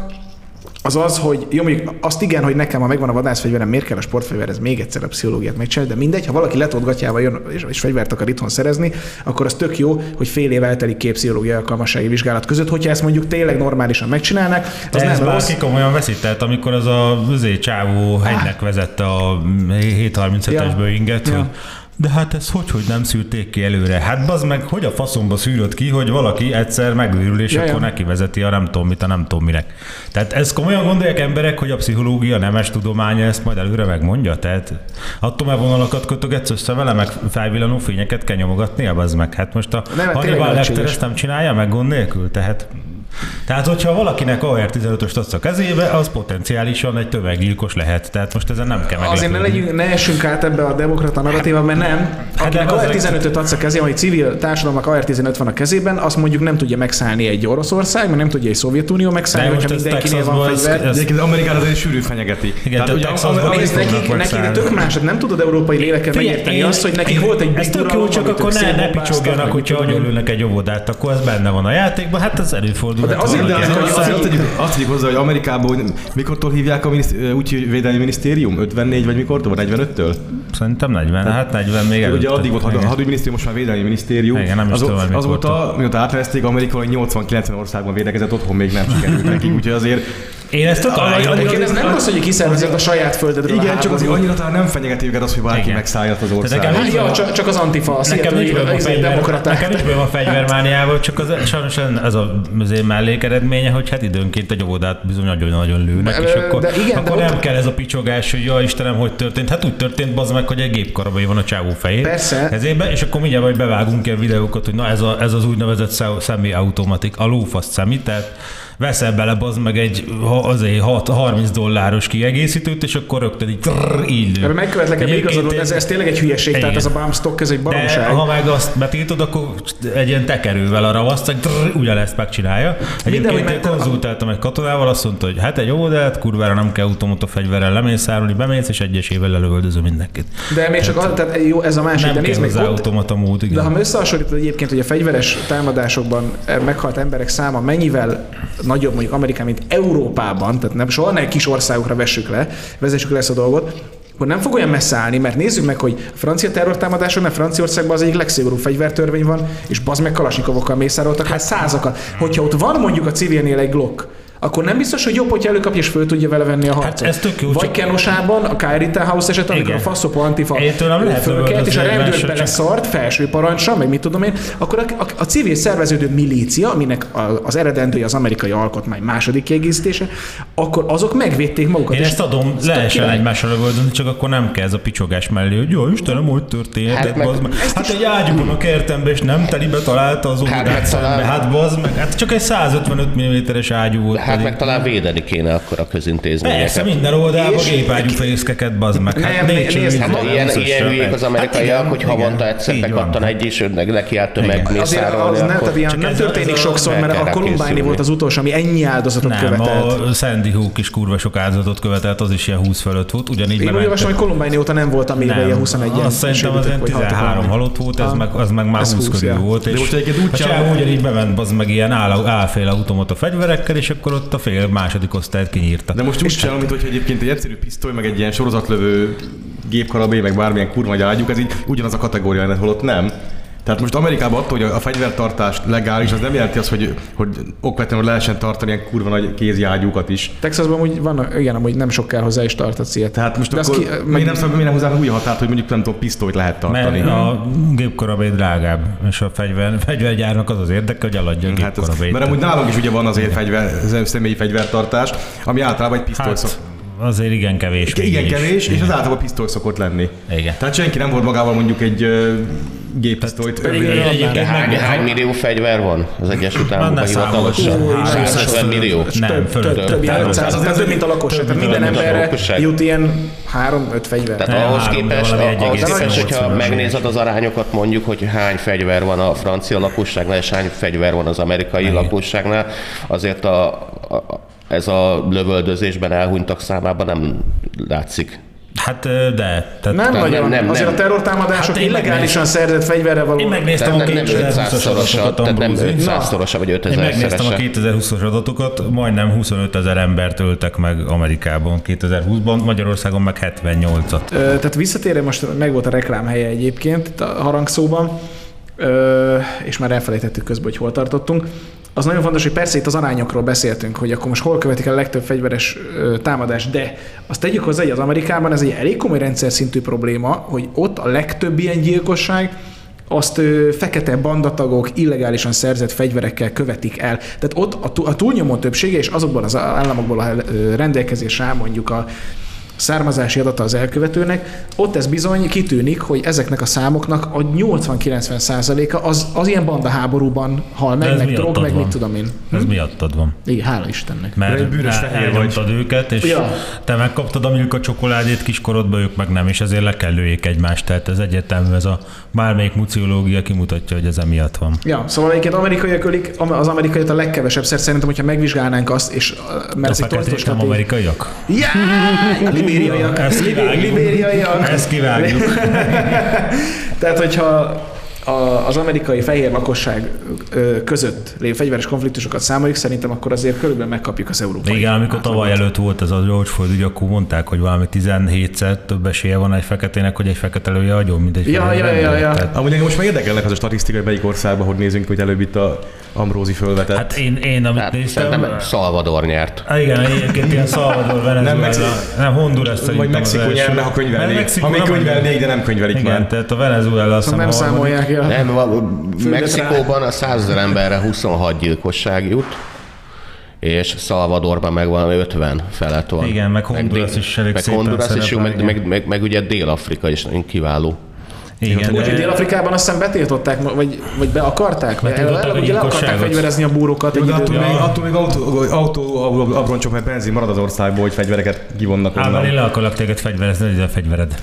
az az, hogy jó, mondjuk azt igen, hogy nekem, ha megvan a vadászfegyverem, miért kell a sportfegyverhez még egyszer a pszichológiát megcsinálni, de mindegy, ha valaki letolgatjával jön és, és fegyvert akar itthon szerezni, akkor az tök jó, hogy fél év eltelik két pszichológiai alkalmassági vizsgálat között, hogyha ezt mondjuk tényleg normálisan megcsinálnák, az De ez nem rossz. komolyan veszi, tehát amikor az a özé csávó hegynek vezette a 737-es Ja. Boeinget, Ja. De hát ez hogy, hogy nem szűrték ki előre? Hát bazd meg, hogy a faszomba szűrött ki, hogy valaki egyszer megőrül, és Ja, akkor neki vezeti a nem tudom mit, a nem tudom minek. Tehát ez komolyan gondolják emberek, hogy a pszichológia nemes tudománya ezt majd előre megmondja? Tehát atomevonalakat kötögetsz össze vele, meg felvillanó fényeket kell nyomogatni, az meg. Hát most a Nem, Hannibal Lecter ezt nem csinálja meg gond nélkül, tehát tehát, hogyha valakinek AR-15-öst adsz a kezébe, az potenciálisan egy tömeggyilkos lehet. Tehát most ezen nem kell Azért ne, meglepődni. legyünk, ne essünk át ebbe a demokrata narratíva, mert nem. Akinek az- AR-15-öt adsz a kezében, hogy civil társadalomnak AR-15 van a kezében, azt mondjuk nem tudja megszállni egy Oroszország, mert nem tudja egy Szovjetunió megszállni, hogyha mindenkinél van fegyver. ez- Egyébként Amerikát azért sűrű fenyegeti. Igen, tehát ugye nekik, nekik tök más, hát nem tudod európai lélekkel megérteni azt, hogy nekik volt egy Ez tök jó, csak akkor ne, ne picsogjanak, hogyha agyonlőnek egy óvodát, akkor ez benne van a játékban, hát ez előfordul. De hát azért- de De azért- azt, az- azt, tegyük, azt tegyük hozzá, hogy Amerikában hogy mikortól hívják a miniszt- úgy, védelmi minisztérium? 54 vagy mikortól? 45-től? Szerintem 40, hát 40 még előtte. Ugye addig volt a hadügyminisztérium, most már védelmi minisztérium. Igen, nem is az, tudom, hogy az volt mikortól. a, mióta átnevezték Amerika, hogy 80-90 országban védekezett, otthon még nem sikerült nekik, úgyhogy azért Én ezt tök Egyébként ez nem rossz, hogy kiszervezed a saját földedről igen, csak azért háborút. annyira talán nem fenyegeti őket az, hogy Igen. megszállja az nincs Ja, csak, csak az antifa, a Nekem a izé, fegyver, demokraták. nekem nincs bőle a fegyvermániával, csak az, sajnos ez a azért mellékeredménye, hogy hát időnként egy óvodát bizony nagyon-nagyon lőnek, és akkor, de igen, akkor de nem ott- kell ez a picsogás, hogy ja Istenem, hogy történt. Hát úgy történt, bazd meg, hogy egy gépkarabai van a csávó fején. Persze. Kezébe, és akkor mindjárt majd bevágunk ilyen videókat, hogy na ez, a, ez az úgynevezett szemi automatik, a lófasz szemi, tehát veszel bele bazd meg egy azért hat- 30 dolláros kiegészítőt, és akkor rögtön így, trrr, így lő. Megkövetlek, Egyébként igazad, ez, ez tényleg egy hülyeség, tehát ez a bump stock, ez egy de baromság. ha meg azt betiltod, akkor egy ilyen tekerővel a ravaszt, hogy trrr, ugyanezt megcsinálja. Egyébként én konzultáltam egy katonával, azt mondta, hogy hát egy óvodát, kurvára nem kell automata fegyverrel lemészárolni, bemész, és egyesével lelövöldöző mindenkit. De még csak az, tehát jó, ez a másik, Nem de nézd meg ott, automata mód, igen. De ha összehasonlítod egyébként, hogy a fegyveres támadásokban eh, meghalt emberek száma mennyivel nagyobb mondjuk Amerikán, mint Európában, tehát nem soha ne kis országokra vessük le, vezessük le ezt a dolgot, akkor nem fog olyan messze állni, mert nézzük meg, hogy a francia terrortámadáson, mert Franciaországban az egyik legszigorúbb fegyvertörvény van, és bazd meg kalasnikovokkal mészároltak hát százakat. Hogyha ott van mondjuk a civilnél egy Glock, akkor nem biztos, hogy jobb, hogyha előkapja és föl tudja vele venni a harcot. ez tök jó, Vagy csak- Kenosában, a Kyrie House eset, amikor Igen. a faszopó antifa fölkelt, és a rendőr egymásra, bele csak- szart, felső parancsra, meg mit tudom én, akkor a, a, a civil szerveződő milícia, aminek a, az eredendője az amerikai alkotmány második kiegészítése, akkor azok megvédték magukat. Én ezt adom, lehessen egymásra lövöldözni, csak akkor nem kell ez a picsogás mellé, hogy jó, Istenem, hogy történt, Hát hát, meg- meg. Hát egy ágyukon a kertembe, és nem telibe találta az Hát óvodát talán- Hát bazd meg, hát csak egy 155 mm-es ágyú volt. Hát pedig. meg talán védeni kéne akkor a közintézményeket. Persze, minden oldalban És- gépeágyú fészkeket, bazd meg. Hát Nem, négy nézd, hát Hát ilyen, ilyen hülyék az Hát amerikaiak, igen, hogy havonta egyszer bekattan egy is, önnek neki állt Igen. Azért tömegmészárolni, az nem, nem történik sokszor, mert a Columbine volt az utolsó, ami ennyi áldozatot Nem, követelt. a Sandy Hook is kurva sok áldozatot követelt, az is ilyen 20 fölött volt, ugyanígy Én úgy olvasom, hogy Columbine óta nem volt, ami ilyen 21 azt szerintem az ilyen 13 halott volt, ez Ah. meg, az meg már Ez 20 20, körül volt. És a csávó ugyanígy bement, az meg ilyen áll, álfél automata fegyverekkel, és akkor ott a fél második osztályt kinyírta. De most úgy csinálom, hogy egyébként egy egyszerű pisztoly, meg egy ilyen sorozatlövő gépkarabé, meg bármilyen kurva nagy ágyuk, ez így ugyanaz a kategória, holott nem. Tehát most Amerikában attól, hogy a fegyvertartás legális, az nem jelenti azt, hogy, hogy okvetlenül lehessen tartani ilyen kurva nagy kézi ágyúkat is. Texasban úgy van, igen, amúgy nem sok kell hozzá is tartatsz ilyet. Tehát most De akkor ki- meg- miért nem szabad, miért nem hozzá új határt, hogy mondjuk nem tudom, pisztolyt lehet tartani. Mert a gépkarabé drágább, és a fegyver, fegyvergyárnak az az érdeke, hogy eladja a Hát ez, mert amúgy nálunk is ugye van azért fegyver, személyi fegyvertartás, ami általában egy pisztoly Hát, szok. Azért igen kevés. Igen kevés, és az általában pisztoly szokott lenni. Igen. Tehát senki nem volt magával mondjuk egy géppisztolyt. De hány, meg- hány millió fegyver van az Egyesült Államokban hivatalosan? Ú, 150 millió. Nem, több, fölött. több, több, ilyen Tehát 500, az- az több, mint a lakosság. Tehát minden emberre jut ilyen 3-5 fegyver. Tehát ahhoz képest, ahhoz 1,8 képest, hogyha megnézed az arányokat mondjuk, hogy hány fegyver van a francia lakosságnál, és hány fegyver van az amerikai lakosságnál, azért a, a, ez a lövöldözésben elhunytak számában nem látszik. Hát de. Tehát Nem nem, nagyon. nem, Azért nem. a terrortámadások Hát én illegálisan szerzett fegyverrel való. Én megnéztem Tehát a nem, nem 2020-as 500-szorosa, adatokat, tehát nem Ambrózi. 500-szorosa vagy Én 5000 megnéztem a szerese. 2020-as adatokat, majdnem 25 ezer embert öltek meg Amerikában 2020-ban, Magyarországon meg 78-at. Ö, Tehát visszatérve most meg volt a reklám helye egyébként itt a harangszóban, ö, és már elfelejtettük közben, hogy hol tartottunk. Az nagyon fontos, hogy persze itt az arányokról beszéltünk, hogy akkor most hol követik el a legtöbb fegyveres ö, támadás, de azt tegyük hozzá, hogy az Amerikában ez egy elég komoly rendszer szintű probléma, hogy ott a legtöbb ilyen gyilkosság azt ö, fekete bandatagok illegálisan szerzett fegyverekkel követik el. Tehát ott a, a túlnyomó többsége, és azokban az államokból a ö, rendelkezés áll mondjuk a származási adata az elkövetőnek, ott ez bizony kitűnik, hogy ezeknek a számoknak a 80-90 százaléka az, az ilyen bandaháborúban hal De meg, meg drog, meg van. mit tudom én. Ez miattad van. Igen, hála Istennek. Mert Egy bűnös fehér vagy. őket, és Ja. te megkaptad a milka csokoládét kiskorodba, ők meg nem, és ezért le kell lőjék egymást. Tehát ez egyetemű, ez a bármelyik muciológia kimutatja, hogy ez emiatt van. Ja, szóval egyébként amerikaiak ölik az amerikaiat a legkevesebb szer. Szerintem, hogyha megvizsgálnánk azt, és mert ez a torzos nem amerikaiak? Yeah! Libériaiak. Ezt kivágjuk. Libériaiak. Ezt kivágjuk. Tehát, hogyha a, az amerikai fehér lakosság között lévő fegyveres konfliktusokat számoljuk, szerintem akkor azért körülbelül megkapjuk az európai. Igen, amikor átlagot. tavaly előtt volt ez a George Floyd ügy, akkor mondták, hogy valami 17-szer több esélye van egy feketének, hogy egy fekete lője agyon, mint egy Ja, ja, ja, ja. Tehát, Amúgy engem most már érdekelnek az a statisztika, hogy melyik országban, hogy nézünk, hogy előbb itt a Ambrózi fölvetett. Hát én, én amit Hát, néztem... szerintem Salvador nyert. Ah, igen, egyébként ilyen Salvador, Venezuela, nem, Mexi- nem Honduras szerintem Vagy Mexikó nyerne, ha könyvelnék. Ha még könyvelnék, de nem könyvelik Igen, már. tehát a Venezuela azt Nem hiszem a. Nem, va- Mexikóban a 100 ezer emberre 26 gyilkosság jut, és Salvadorban meg valami 50 felett van. Igen, meg Honduras Meg- is elég meg szépen Honduras is jó, meg, meg, meg, meg, ugye Dél-Afrika is nagyon kiváló. Igen, Úgyhogy de, Dél-Afrikában azt hiszem betiltották, vagy, vagy be akarták? Betiltották el, a ugye le akarták fegyverezni a búrokat Jó, de attól még, attól még autó, autó abroncsok, meg benzin marad az országból, hogy fegyvereket kivonnak Ám én onnan. le akarlak téged fegyverezni, hogy ez a fegyvered.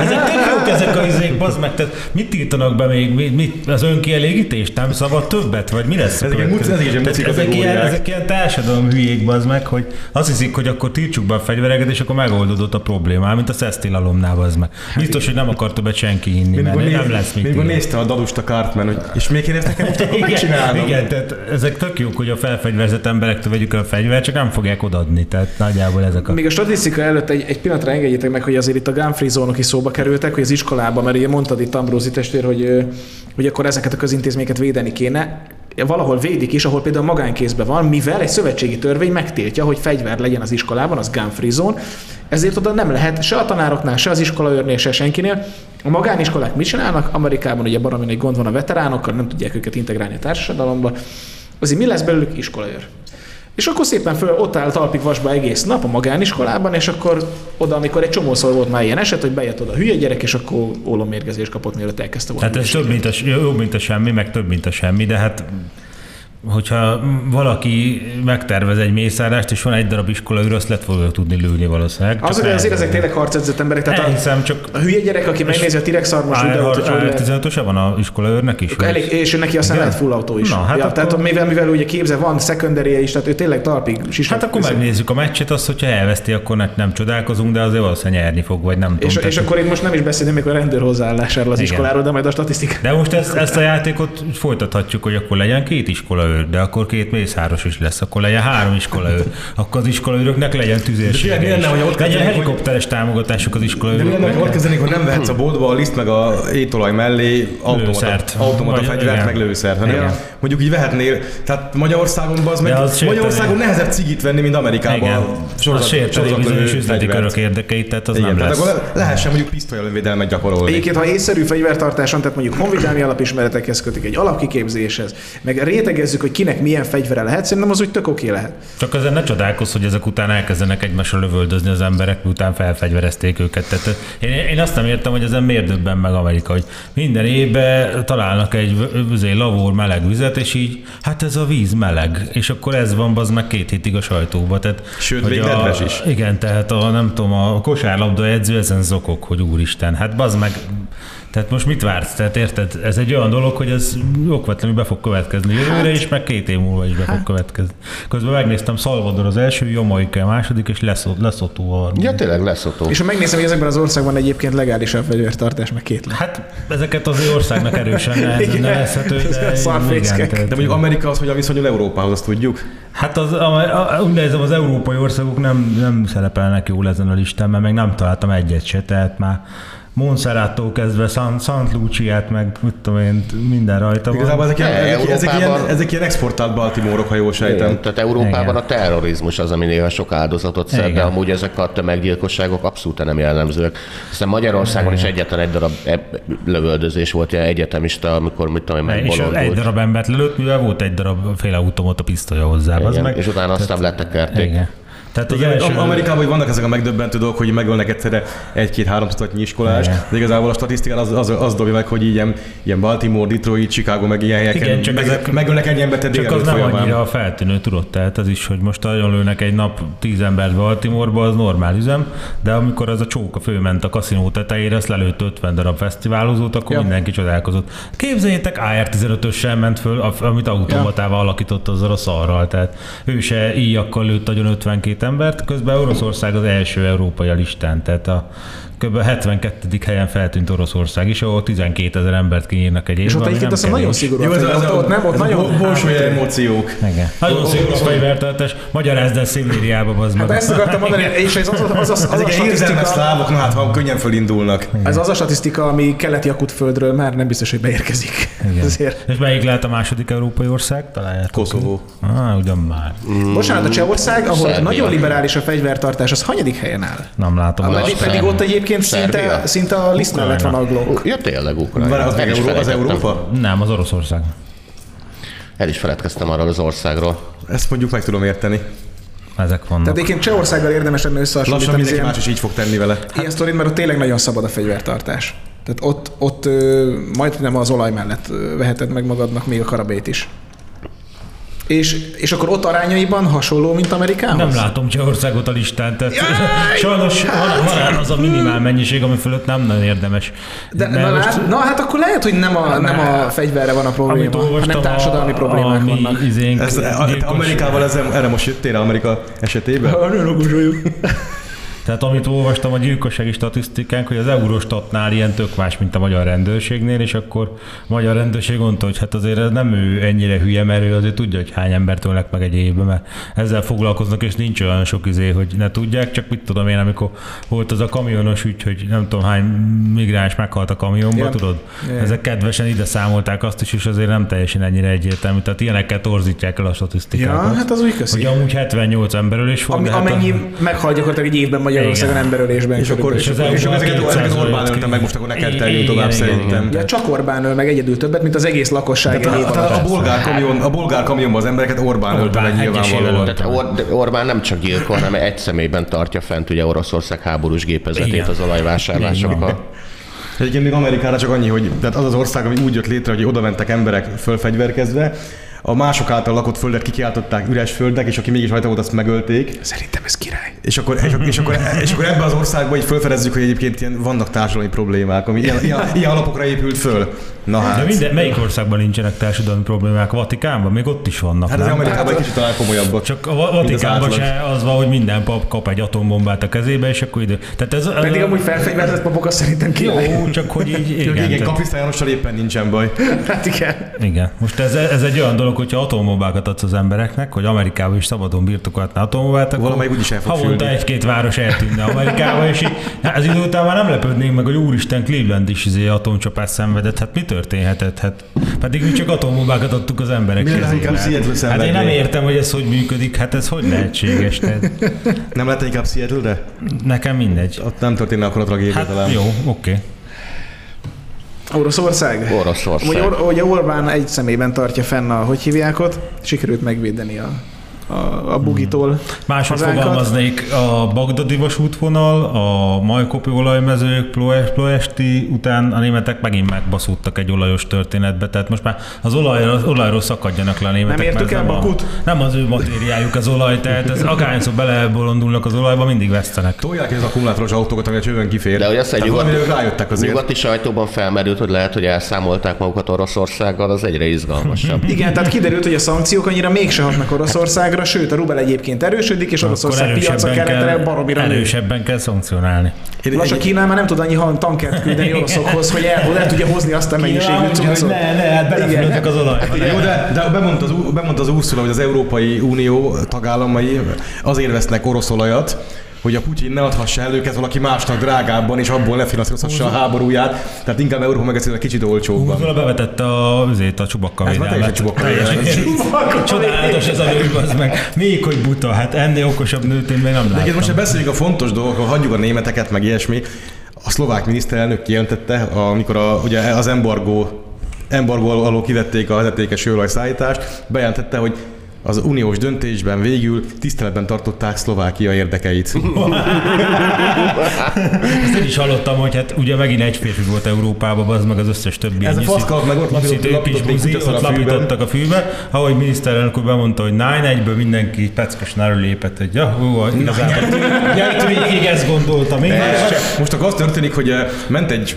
Ezek tök jók ezek a izék, bazd meg, tehát mit tiltanak be még, mit, mit, az önkielégítést, nem szabad többet, vagy mi lesz? Ezek ilyen muci- ezek Tehát muci ezek, ilyen, ezek ilyen társadalom hülyék, bazd meg, hogy azt hiszik, hogy akkor tiltsuk be a fegyvereket, és akkor megoldódott a probléma, mint a szesztilalomnál, bazd meg. Biztos, hogy nem akar többet senki hinni, mert nem lesz mit írni. nézte a Dadust a Cartman, hogy és még én ezt nekem most akkor Igen, megcsinálom. igen, tehát ezek tök jók, hogy a felfegyverzett emberektől vegyük el a fegyvert, csak nem fogják odaadni, tehát nagyjából ezek a... Még a statisztika előtt egy, egy pillanatra engedjétek meg, hogy azért itt a gun-free zónok is szóba kerültek, hogy az iskolában, mert ugye mondtad itt Ambrózi testvér, hogy, hogy akkor ezeket a közintézményeket védeni kéne. Valahol védik is, ahol például magánkézben van, mivel egy szövetségi törvény megtiltja, hogy fegyver legyen az iskolában, az gun-free zone, ezért oda nem lehet se a tanároknál, se az iskolaőrnél, se senkinél. A magániskolák mit csinálnak? Amerikában ugye baromi egy gond van a veteránokkal, nem tudják őket integrálni a társadalomba. Azért mi lesz belőlük iskolaőr? És akkor szépen föl, ott áll talpig vasba egész nap a magániskolában, és akkor oda, amikor egy csomószor volt már ilyen eset, hogy bejött oda a hülye gyerek, és akkor ólommérgezést kapott, mielőtt elkezdte volna. Hát ez több, mint a, jobb, mint a semmi, meg több, mint a semmi, de hát hogyha valaki megtervez egy mészárást, és van egy darab iskola űr, azt lehet volna tudni lőni valószínűleg. Az, hogy azért ezek tényleg harcedzett emberek, tehát a, Elhiszem, csak a hülye gyerek, aki megnézi a T-rex szarmas videót, hogy hogy lehet 15 van a iskola őrnek is? Elég, és neki aztán Igen? lehet full autó is. Na, hát ja, akkor- Tehát mivel, mivel ugye képzel, van secondary is, tehát ő tényleg talpig sisat. Hát akkor megnézzük a meccset, azt, hogyha elveszti, akkor ne, nem csodálkozunk, de azért valószínűleg nyerni fog, vagy nem és, tudom. és akkor itt most nem is beszélünk még a rendőr hozzáállásáról az iskoláról, de majd a statisztikát. De most ezt, ezt a játékot folytathatjuk, hogy akkor legyen két iskolaőr, de akkor két mészáros is lesz, akkor legyen három iskolaőr, akkor az iskolaőröknek legyen De tüzérsége mi lenne, hogy ott Legyen helikopteres támogatásuk az De mi lenne, iskolaőröknek. hogy ott kezdenék, hogy nem vehetsz a boltba a liszt meg a étolaj mellé automata, Lőszert. automata Vagy- fegyvert, igen. meg lőszert, hanem Igen. mondjuk így vehetnél, tehát Magyarországon az meg, De az sérteni. Magyarországon nehezebb cigit venni, mint Amerikában. Igen, sorozat- az sérteni sorozatlövő bizonyos üzleti körök érdekeit, tehát az Igen, nem tehát lesz. akkor lehessen mondjuk pisztolyelővédelmet gyakorolni. Egyébként, ha észszerű fegyvertartáson, tehát mondjuk honvédelmi alapismeretekhez kötik, egy alapkiképzéshez, meg rétegezzük hogy kinek milyen fegyvere lehet, szerintem az úgy tök oké lehet. Csak ezen ne csodálkozz, hogy ezek után elkezdenek egymásra lövöldözni az emberek, miután felfegyverezték őket. Tehát én, én azt nem értem, hogy ezen miért döbben meg Amerika, hogy minden évben találnak egy lavór meleg vizet, és így, hát ez a víz meleg, és akkor ez van, az meg két hétig a sajtóba. Tehát, Sőt, még a, nedves is. Igen, tehát a, nem tudom, a kosárlabda edző ezen zokog, hogy úristen, hát bazd meg, tehát most mit vársz? Tehát érted? Ez egy olyan dolog, hogy ez okvetlenül be fog következni jövőre, és meg két év múlva is be fog következni. Közben megnéztem, Salvador az első, Jamaika a második, és Lesotho Lesotho a harmadik. Ja, tényleg leszotó. És ha megnézem, hogy ezekben az országban egyébként legális a fegyvertartás, meg két lehet. Hát ezeket az országnak erősen nevezhető, de igen, De mondjuk Amerika az, hogy a viszonyul Európához, azt tudjuk. Hát az, a, a, úgy nézem, az európai országok nem, nem szerepelnek jól ezen a listán, mert még nem találtam egyet se, tehát már Monserrattól kezdve San, Sant Luciát, meg mit tudom én, minden rajta van. Igazából ezek, ilyen, Ne, ezek, ezek, ilyen, ezek ilyen exportált Baltimore-ok, ha jól sejtem. Igen, tehát Európában Igen. a terrorizmus az, ami néha sok áldozatot szed, de Igen. amúgy ezek a tömeggyilkosságok abszolút nem jellemzőek. Hiszen Magyarországon is egyetlen egy darab eb- lövöldözés volt, ilyen egyetemista, amikor mit tudom én, és egy megbolondult. darab embert lelőtt, mivel volt egy darab félautomata pisztolya hozzá. az Igen, meg, és utána aztán letekerték. igen. Tehát az első... Am- Amerikában hogy vannak ezek a megdöbbentő dolgok, hogy megölnek egyszerre egy-két-három tucatnyi iskolás, Igen. de igazából a statisztikán az, az, az dobja meg, hogy ilyen, ilyen Baltimore, Detroit, Chicago, meg ilyen helyeken Igen, csak meg, ezek- megölnek egy embert Csak az nem folyamán. annyira feltűnő, tudod, tehát az is, hogy most nagyon lőnek egy nap tíz embert Baltimoreba, az normál üzem, de amikor az a csóka fölment a kaszinó tetejére, azt lelőtt 50 darab fesztiválozót, akkor Ja. ja. mindenki csodálkozott. Képzeljétek, AR-15-össel ment föl, a- amit automatával alakított azzal a szarral, tehát ő se íjakkal lőtt agyon 52 embert, közben Oroszország az első európai a listán, tehát a kb. 72. helyen feltűnt Oroszország is, ahol 12 ezer embert kinyírnak egy évben. És ott egyébként azt nagyon szigorú. Jó, ez, a ez, fegyver, ott, nem, ott nagyon... a bolsói emóciók. Igen. Nagyon szigorú a fegyvertartás. Magyarázd el Szibériába, az meg. Hát ezt akartam mondani, és ez az, az, az, az, az a statisztika, szlávok, na hát ha könnyen fölindulnak. ez az a statisztika, ami keleti akut földről már nem biztos, hogy beérkezik. Ezért. És melyik lehet a második európai ország? Találjátok. Koszovó. Ah, ugyan már. Bocsánat, a Csehország, ahol nagyon liberális a fegyvertartás, az hanyadik helyen áll? Nem látom. Pedig ott egyébként szinte, Szerbia. szinte a liszt mellett van a glók. Ja, tényleg Ukrajna. Várj, az, meg Euró, az. Európa? nem, az Oroszország. El is feledkeztem arról az országról. Ezt mondjuk meg tudom érteni. Ezek vannak. Tehát egyébként Csehországgal érdemes lenne Lassan összehasonlítani az mindenki ilyen, más is így fog tenni vele. ilyen sztorit, mert ott tényleg nagyon szabad a fegyvertartás. Tehát ott, ott majdnem az olaj mellett veheted meg magadnak még a karabét is. És, és akkor ott arányaiban hasonló, mint Amerikához? nem látom Csehországot a listán, tehát Jaj, sajnos van, van, az a minimál mennyiség, ami fölött nem nagyon érdemes. De, na, most- hát, na hát akkor lehet, hogy nem a, nem a fegyverre van a probléma, hanem társadalmi a, problémák a vannak. Izénk, Ez, a, Amerikával ez, erre most jöttél Amerika esetében? Nagyon okos vagyok. Tehát amit olvastam a gyilkossági statisztikánk, hogy az Eurostatnál ilyen tök más, mint a magyar rendőrségnél, és akkor a magyar rendőrség mondta, hogy hát azért ez nem ő ennyire hülye, mert ő azért tudja, hogy hány embert ölnek meg egy évben, mert ezzel foglalkoznak, és nincs olyan sok izé, hogy ne tudják, csak mit tudom én, amikor volt az a kamionos ügy, hogy nem tudom hány migráns meghalt a kamionba, Ja. tudod? Ja. Ezek kedvesen ide számolták azt is, és azért nem teljesen ennyire egyértelmű. Tehát ilyenekkel torzítják el a Ja, statisztikákat. hát az úgy köszi. hogy amúgy 78 emberölés volt, Ami, hát a- amennyi meghal gyakorlatilag egy évben Magyarországon emberölésben. És akkor, és, és akkor ezeket, 200 ezeket Orbán ölte meg, most akkor neked terjünk tovább szerintem. Ja, csak Orbán öl meg egyedül többet, mint az egész lakosság a, bolgár kamion, a bolgár kamionban az embereket Orbán ölte meg nyilvánvalóan. Orbán nem csak gyilkol, hanem egy személyben tartja fent ugye Oroszország háborús gépezetét az olajvásárlásokkal. Egyébként még Amerikára csak annyi, hogy tehát az az ország, ami úgy jött létre, hogy oda mentek emberek fölfegyverkezve, a mások által lakott földet kikiáltották üres földnek, és aki mégis rajta volt, azt megölték. Szerintem ez király. És akkor, és, akkor- és, akkor, és akkor ebben az országban így felfedezzük, hogy egyébként ilyen, vannak társadalmi problémák, ami ilyen, ilyen, ilyen alapokra épült föl. Na hát. De minden, melyik országban nincsenek társadalmi problémák? A Vatikánban? Még ott is vannak, Hát az nem? Amerikában egy kicsit talán komolyabbak. Csak a Va- Vatikánban átlag. se az van, hogy minden pap kap egy atombombát a kezébe, és akkor idő. Tehát ez, Pedig ez amúgy felfegyverzett papok azt szerintem király. jó, csak hogy így, Igen, igen, igen Jánossal éppen nincsen baj. Hát igen. igen. Most ez, ez egy olyan dolog, hogyha atombombákat adsz az embereknek, hogy Amerikában is szabadon birtokolhatná atombomát, akkor Valamelyik úgyis el fog havonta egy-két város eltűnne Amerikába, és így, hát az idő után már nem lepődnénk meg, hogy úristen Cleveland is izé atomcsapás szenvedett. Hát mi történhetett? Hát pedig mi csak atombombákat adtuk az emberek Seattle Hát én nem értem, hogy ez hogy működik, hát ez hogy lehetséges? Tehát Nem lehet inkább Seattle-re? nekem mindegy. Ott nem történne akkor a tragédia Hát talán. jó, oké. Oroszország? Oroszország. Hogy, Or- hogy Orbán egy szemében tartja fenn a, hogy hívják ott, sikerült megvédeni a, a, a bugitól Máshogy hazánkat. fogalmaznék, a Bagdadi vasútvonal, a majkopi olajmezők, Ploes- Ploesti után a németek megint megbaszódtak egy olajos történetbe, tehát most már az olajról, olajról szakadjanak le a németek. Nem értük el a- Bakut? Nem az ő matériájuk az olaj, tehát ez akárhányszor belebolondulnak az olajba, mindig vesztenek. Tolják ki az akkumulátoros autókat, ami a kifér. De hogy azt, hogy Tehát nyugat, valamiről rájöttek azért. nyugati sajtóban felmerült, hogy lehet, hogy elszámolták magukat Oroszországgal, az egyre izgalmasabb. Igen, tehát kiderült, hogy a szankciók annyira mégse hatnak Oroszországra, sőt a rubel egyébként erősödik, és Oroszország piaca keletre baromira nő. erősebben kell szankcionálni. Lassan Kínál már nem tud annyi tankert küldeni oroszokhoz, hogy el, el tudja hozni azt a mennyiségű cuccot. ne, ne, hát belefülöttek az olajba. Jó, de, de bemondta, az, bemondta az Ursula, hogy az Európai Unió tagállamai azért vesznek orosz olajat, hogy a Putyin ne adhassa el őket valaki másnak drágábban, és abból ne finanszírozhassa a háborúját, tehát inkább Európa meg egy kicsit olcsóbban. Ursula bevetette a, azért a csubakka már védelmet. teljesen csubakka. Csodálatos ez a nő, az meg. Még hogy buta, hát ennél okosabb nőt én még nem De láttam. most ha beszéljünk a fontos dolgokról, hagyjuk a németeket, meg ilyesmi. A szlovák miniszterelnök kijelentette, amikor a, ugye az embargó, embargó alól kivették a vezetékes szállítást, bejelentette, hogy az uniós döntésben végül tiszteletben tartották Szlovákia érdekeit. Ezt én is hallottam, hogy hát ugye megint egy férfi volt Európában, az meg az összes többi. Ez a faszkalap meg ott lapított- lapított buzi, ott lapítottak a fűbe. Ahogy miniszterelnök úr bemondta, hogy 9 mindenki peckesen előlépett, hogy ja, hú, igazából ja, itt végig ezt gondoltam. Én Most akkor az történik, hogy eh, ment egy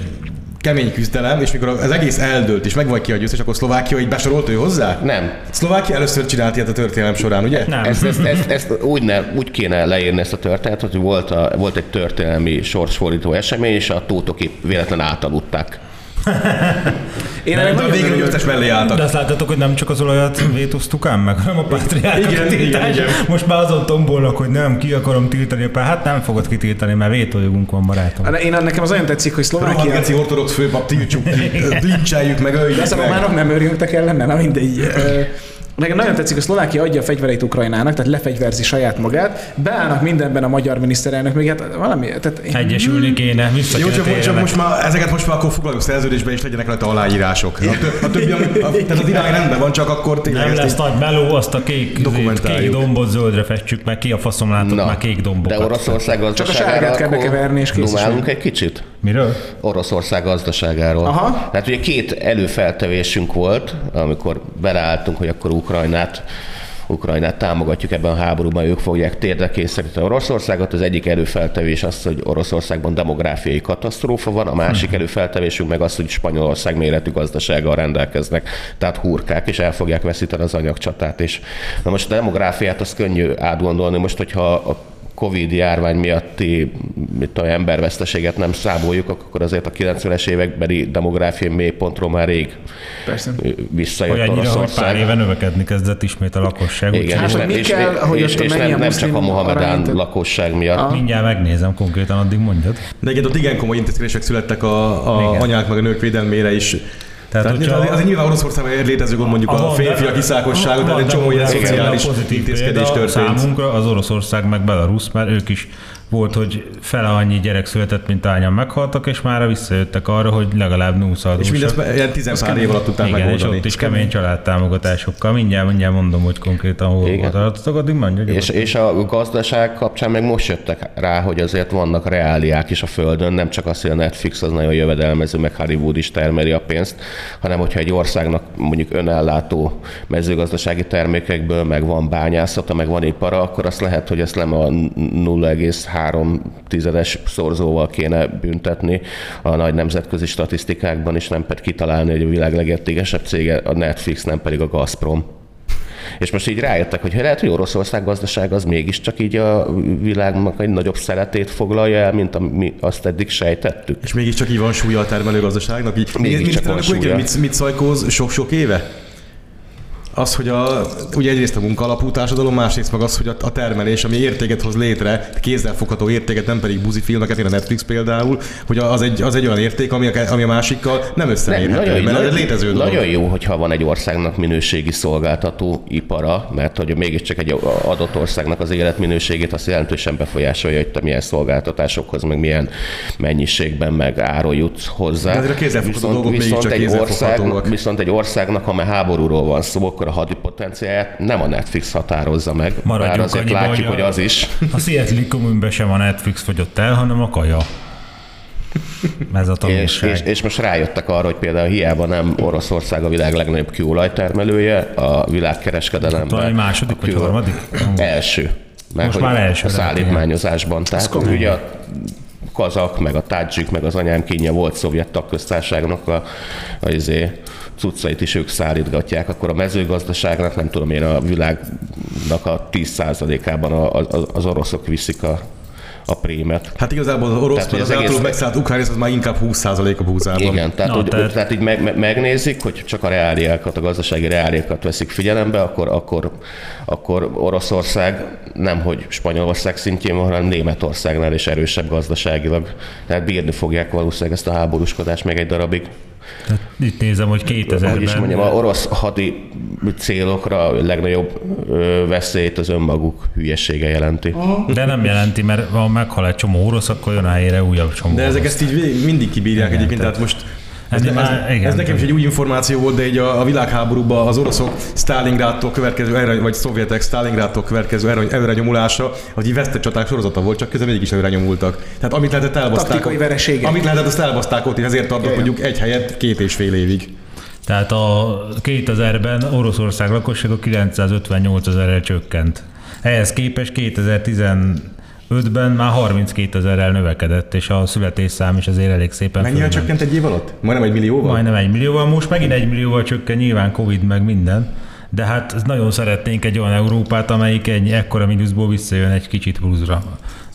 kemény küzdelem, és mikor az egész eldőlt, és megvan ki a győztes, akkor Szlovákia így besorolt ő hozzá? Nem. Szlovákia először csinált ilyet a történelem során, ugye? nem. Ezt, ezt, ezt, ezt úgy, ne, úgy kéne leírni ezt a történetet, hogy volt, a, volt egy történelmi sorsfordító esemény, és a tótok épp véletlen átaludták. Én De ennek a nagyon végén a örülök. győztes mellé álltak. De azt láttatok, hogy nem csak az olajat vétóztuk ám meg, hanem a pátriárka Igen, igen, igen. Most már azon tombolnak, hogy nem, ki akarom tiltani, a pár- hát nem fogod kitiltani, mert vétójogunk van, barátom. De Én nekem az olyan tetszik, hogy Szlovákia... geci ortodox főpap, tiltsuk ki, lincseljük meg, öljük a meg. románok nem örültek ellene, na mindegy. Nekem nagyon tetszik, hogy Szlovákia adja a fegyvereit Ukrajnának, tehát lefegyverzi saját magát, beállnak mindenben a magyar miniszterelnök, még hát valami, tehát én- Egyesülni kéne, vissza Jó, csak, csak most már, ezeket most már akkor foglaljuk szerződésbe, és legyenek rajta aláírások. A, tö, a többi, a, tehát az irány rendben van, csak akkor tényleg Nem lesz nagy meló, azt a kék, kék dombot zöldre festjük meg, ki a faszom látott már kék dombokat. de Oroszország gazdaságára sárgát kell bekeverni, és kész dumálunk egy kicsit? Miről? Oroszország gazdaságáról. Aha. Tehát ugye két előfeltevésünk volt, amikor beleálltunk, hogy akkor Ukrajnát Ukrajnát támogatjuk ebben a háborúban, ők fogják térdre kényszeríteni Oroszországot. Az egyik előfeltevés az, hogy Oroszországban demográfiai katasztrófa van, a másik előfeltevésünk meg az, hogy Spanyolország méretű gazdasággal rendelkeznek, tehát hurkák, és el fogják veszíteni az anyagcsatát. És na most a demográfiát az könnyű átgondolni, most hogyha a Covid járvány miatti mit tudom, emberveszteséget nem számoljuk, akkor azért a 90-es évekbeli demográfiai mélypontról már rég Persze. visszajött Olyannyira, hogy pár Oroszország. éve növekedni kezdett ismét a lakosság. Igen, Hát, és, nem, és, kell, hogy és, és mennyi nem, a nem csak a Mohamedán lakosság miatt. Mindjárt megnézem konkrétan, addig mondjad. De egyébként ott igen komoly intézkedések születtek a, a Igen. anyák meg a nők védelmére is. Tehát, Tehát, hogyha- az, az, nyilván Oroszországban létező gond mondjuk a, a férfiak de- kiszákossága, tehát van egy csomó ilyen szociális intézkedés történt. Számunkra az Oroszország meg Belarus, mert ők is volt, hogy fele annyi gyerek született, mint ányan meghaltak, és már visszajöttek arra, hogy legalább 20 És mindezt ilyen tizenpár év alatt tudták Igen, és megoldani. ott is kemény családtámogatásokkal. Mindjárt, mindjárt mondom, hogy konkrétan hol Igen. tartotok, addig mondja. És, és a gazdaság kapcsán meg most jöttek rá, hogy azért vannak reáliák is a Földön, nem csak az, hogy a Netflix az nagyon jövedelmező, meg Hollywood is termeli a pénzt, hanem hogyha egy országnak mondjuk önellátó mezőgazdasági termékekből, meg van bányászata, meg van ipara, akkor azt lehet, hogy ezt nem a 0,3 tizedes szorzóval kéne büntetni a nagy nemzetközi statisztikákban, és nem pedig kitalálni, hogy a világ legértékesebb cége a Netflix, nem pedig a Gazprom. És most így rájöttek, hogy lehet, hogy Oroszország gazdaság az mégiscsak így a világnak egy nagyobb szeletét foglalja el, mint ami azt eddig sejtettük. És mégiscsak így van súlya a termelőgazdaságnak. Így, Mégiscsak van súlya. mit, mit szajkóz sok-sok éve? Az, hogy a, ugye egyrészt a munkalapú társadalom, másrészt meg az, hogy a, a termelés, ami értéket hoz létre, kézzelfogható értéket, nem pedig buzi filmeket, mint a Netflix például, hogy az egy, az egy olyan érték, ami a, ami a másikkal nem összemérhető, nagyon, mert ez egy nagyon, létező dolog. nagyon jó, hogyha van egy országnak minőségi szolgáltató ipara, mert hogy mégiscsak egy adott országnak az életminőségét azt jelentősen befolyásolja, hogy te milyen szolgáltatásokhoz, meg milyen mennyiségben, meg áron jutsz hozzá. De azért a kézzelfogható dolgok viszont, egy ország, viszont egy országnak, ha már háborúról van szó, akkor a hadipotenciáját nem a Netflix határozza meg, bár Maradjunk azért annyiba, látjuk, a- hogy az is. A Seattle Communben sem a Netflix fogyott el, hanem a kaja. Ez a És, tanulság. és, és most rájöttek arra, hogy például hiába nem Oroszország a világ legnagyobb kőolajtermelője, a világkereskedelemben. Talán második a vagy harmadik? Első. Mert Most már első a szállítmányozásban. Tehát ugye a kazak, meg a tádzsik, meg az anyám kínja volt szovjet tagköztárságnak a, a izé, cuccait is ők szállítgatják, akkor a mezőgazdaságnak, nem tudom én, a világnak a 10%-ában a, a, az oroszok viszik a, a prémet. Hát igazából az orosz, Tehát, az, az egész- megszállt Ukrán, az már inkább 20% a búzában. Igen, tehát, Na, hogy, tehát- tehát így meg, meg, megnézik, hogy csak a reáliákat, a gazdasági reáliákat veszik figyelembe, akkor, akkor, akkor Oroszország nem hogy Spanyolország szintjén van, hanem Németországnál is erősebb gazdaságilag. Tehát bírni fogják valószínűleg ezt a háborúskodást még egy darabig. Tehát itt nézem, hogy 2000-ben... Hogy is mondjam, a orosz hadi célokra a legnagyobb veszélyt az önmaguk hülyesége jelenti. De nem jelenti, mert ha meghal egy csomó orosz, akkor jön a helyére újabb csomó De ezek orosz. ezt így mindig kibírják Igen, egyébként, tehát most ez, ez, már- ez, igen, ez nekem is egy új információ volt, de egy a, a világháborúban az oroszok Stalingrádtól következő, erre, vagy szovjetek Stalingrádtól következő erre, előre nyomulása, az így vesztett csaták sorozata volt, csak közben mégis előre nyomultak. Tehát amit lehetett elbaszták. Taktikai. Amit lehetett, azt elbaszták ott, és ezért tartott mondjuk egy helyet két és fél évig. Tehát a 2000-ben Oroszország lakossága 958 ezerrel csökkent. Ehhez képest 2015-ben már 32 ezerrel növekedett, és a születésszám is azért elég szépen fölment. csökkent egy év alatt? Majdnem egy millióval? Majdnem egy millióval, most megint egy millióval csökken, nyilván Covid meg minden, de hát nagyon szeretnénk egy olyan Európát, amelyik egy ekkora mínuszból visszajön egy kicsit pluszra.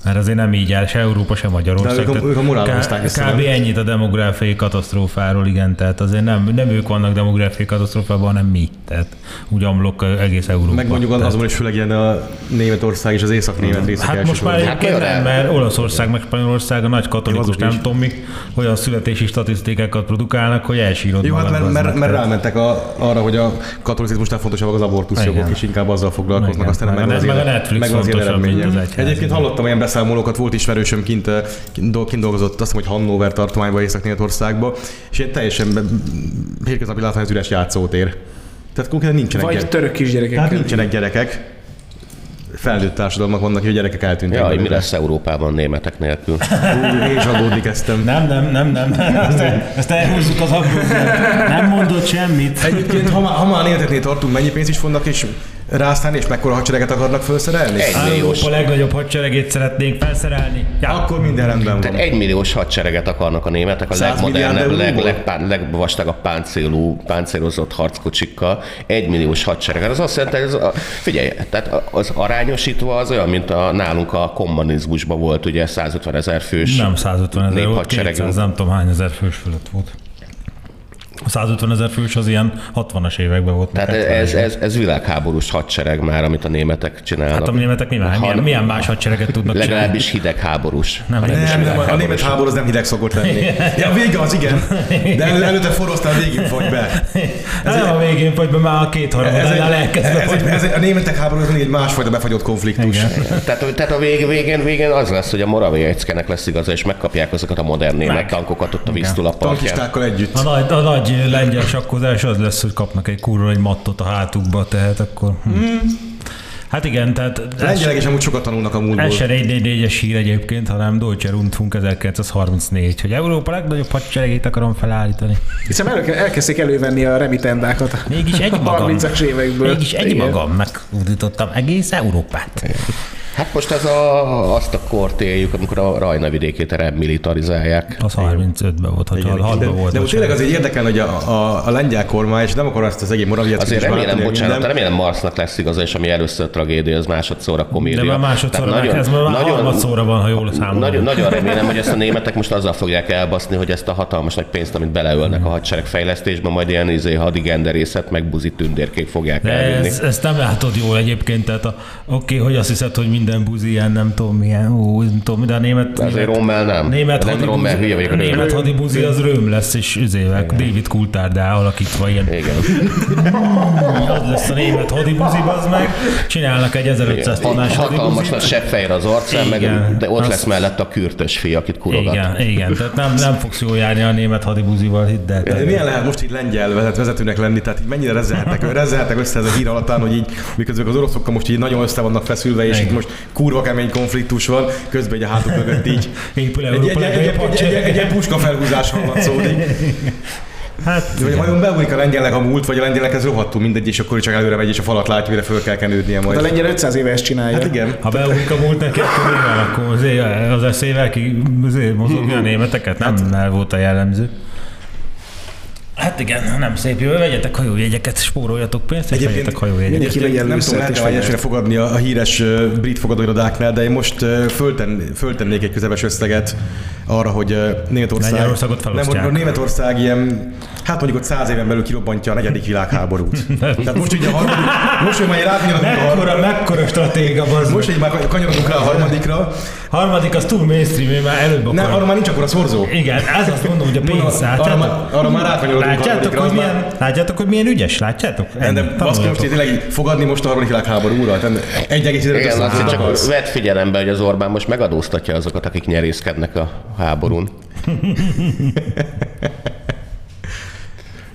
Mert azért nem így áll se Európa, se Magyarország. De ők a- ők a Kb. nem? ennyit a demográfiai katasztrófáról, igen, tehát azért nem, nem ők vannak demográfiai katasztrófában, hanem mi. Tehát úgy amlok egész Európa. Meg mondjuk tehát, azon is főleg ilyen a Németország és az észak-német részek Hát most már Hát nem, olyan- mert Olaszország meg Spanyolország a nagy katolikus, nem tudom mik, olyan születési statisztikákat produkálnak, hogy elsírod Jó, hát mert, mert, mert rámentek a, arra, hogy a katolicizmusnál fontosabbak az abortuszjogok, és inkább azzal foglalkoznak, aztán Meg az meg a Netflix meg Egyébként hallottam olyan beszámolókat, volt ismerősöm kint, kint kint dolgozott, azt hiszem, hogy Hannover tartományban, Észak-Németországba, és ilyen teljesen hétköznapi látvány az üres játszótér. Tehát konkrétan nincsenek, Vagy gyerek. török kisgyerekekkel. Tehát nincsenek gyerekek. Felnőtt társadalmak vannak, hogy a gyerekek eltűntek. Ja, hogy mi lesz Európában németek nélkül. Hú, Én is aggódni kezdtem. Nem, nem, nem, nem. Ezt, ezt elhúzzuk az abból. Nem mondott semmit. Egyébként, ha már, ha már tartunk, mennyi pénzt is fognak és rásztálni, és mekkora hadsereget akarnak felszerelni? Egy milliós, Európa legnagyobb hadseregét szeretnénk felszerelni. Ja, Akkor minden rendben van. tehát egy milliós hadsereget akarnak a németek, a 100 milliárd legmodernebb, leg, euróból? legpán, legvastagabb páncélú, páncélozott harckocsikkal. Egy milliós hadsereget. Az azt jelenti, hogy az, a, figyelj, tehát az arányosítva az olyan, mint a, nálunk a kommunizmusban volt, ugye 150 ezer fős nem 150 ezer volt, néphadseregünk. 200, nem tudom hány ezer fős fölött volt. A 150 ezer fős az ilyen 60-as években volt. Tehát ez, 70-es. ez, ez világháborús hadsereg már, amit a németek csinálnak. Hát a németek milyen, Ha- milyen, milyen más hadsereget tudnak csinálni? Legalábbis hidegháborús. Nem, nem, Nem, nem, a német háború az nem hideg szokott lenni. Ja, a vége az igen. De elő, előtte forroztál, végig fogy be. Ez nem a végén vagy be már a két Ez egy, harmadánál elkezdve ez, egy, ez egy, a németek háború az egy másfajta befagyott konfliktus. Tehát, tehát a vég, végén, végén az lesz, hogy a Moravieckenek lesz igaza, és megkapják azokat a modern német tankokat ott a víztula partján. Tankistákkal együtt. A nagy, a nagy lengyel sakkozás az lesz, hogy kapnak egy kurva egy mattot a hátukba, tehát akkor... Hm. Hát igen, tehát lengyelek is amúgy sokat tanulnak a múltból. ez se 444-es hír egyébként, hanem Deutsche Rundfunk 1934, hogy Európa legnagyobb hadseregét akarom felállítani. Hiszen el, elkezdték elővenni a remitendákat. Mégis egy magam. 30-as évekből. Mégis egy Igen. magam megúdítottam egész Európát. Hát most ez a, azt a kort éljük, amikor a Rajna vidékét remilitarizálják. Az 35-ben volt, hogy Igen, 6 de, volt. de most tényleg azért érdekel, hogy a, a, a lengyel kormány, és nem akar azt az egész Moraviecki Azért remélem, bántani, bocsánat, minden. remélem Marsznak lesz igaza, és ami először tragédia, az másodszorra komédia. De már másodszor, Tehát nagyon, ez már nagyon, harmadszorra van, ha jól számolom. Nagyon, nagyon remélem, hogy ezt a németek most azzal fogják elbaszni, hogy ezt a hatalmas nagy pénzt, amit beleölnek a hadsereg fejlesztésbe, majd ilyen izé hadigenderészet, meg buzi tündérkék fogják De elvinni. ez, ezt nem látod jól egyébként, tehát a- oké, hogy azt hiszed, hogy minden buzi ilyen, nem tudom milyen, ó, nem tudom, de a német... De azért német- Rommel nem. Német nem Rommel, hülye vagyok. a német hadibuzi az röm lesz, és üzével, David Coulthardá alakítva ilyen. Igen. Az lesz a német hadibuzi, az meg. Csinálnak egy 1500 tonnás Hatalmas nagy seppfejre az arcán, meg, de ott Az- lesz mellette a kürtös fi, akit kurogat. Igen, igen, tehát nem, nem fogsz jól járni a német hadibuzival, hidd el. De milyen lehet most így lengyel vezet- vezetőnek lenni, tehát így mennyire rezzelhetnek, rezzelhetnek össze ez a hír alattán, hogy így miközben az oroszokkal most így nagyon össze vannak feszülve, és itt most kurva kemény konfliktus van, közben egy a hátuk mögött így egy, egy, egy, egy, puska felhúzásról van szó, így. Hát, Vagy vajon beúlik a lengyelnek a múlt, vagy a lengyelnek ez rohadtul mindegy, és akkor csak előre megy, és a falat látja, mire föl kell kenődnie De a majd. lengyel 500 éve ezt csinálja. Hát igen. Ha beugrik a múlt neki, akkor mi van? Akkor az eszével ki azért mozogni a németeket? Nem, nem volt a jellemző. Hát igen, nem szép jó. Vegyetek hajójegyeket, spóroljatok pénzt, és Egyébként vegyetek hajójegyeket. mindenki vegyen Nem tudom, lehet e fegyvert. egyesre fogadni a, a híres brit fogadóirodáknál, de én most fölten, föltennék egy közepes összeget arra, hogy Németország... Nem, hogy Németország ilyen, hát mondjuk ott száz éven belül kirobbantja a negyedik világháborút. Tehát most ugye a harmadik, most, hogy már rátkanyarodunk a harmadikra, mekkora stratéga az. most, hogy már kanyarodunk rá a harmadikra, Harmadik az túl mainstream, én már előbb nem, akarom. arra már nincs akkor a szorzó. Igen, ez azt mondom, hogy a pénz, arra, arra már átkanyarodunk a Látjátok, hogy milyen, látjátok, hogy milyen ügyes? Látjátok? Nem, de baszki, most tényleg fogadni most a harmadik világháborúra. Tehát egy egész Igen, időt azért csak vedd figyelembe, hogy az Orbán most megadóztatja azokat, akik nyerészkednek a háborún.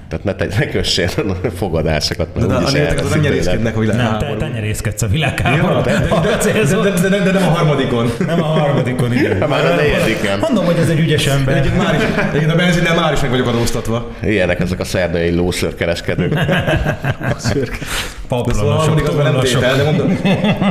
Tehát ne, te, ne kössél fogadásokat, mert De a úgyis elveszik megnyerészkednek a Nem, te világháború. tenyerészkedsz a világháborúban. de, Arra de, de, de, de, de, nem a harmadikon. Nem a harmadikon, igen. Már a negyediken. Mondom, hogy ez egy ügyes ember. Egyébként már is, egyébként a benzinnel már is meg vagyok adóztatva. Ilyenek ezek a szerdai lószörkereskedők. De szóval a Paplanasok, harmadik az már nem tollasok. tétel, de mondom.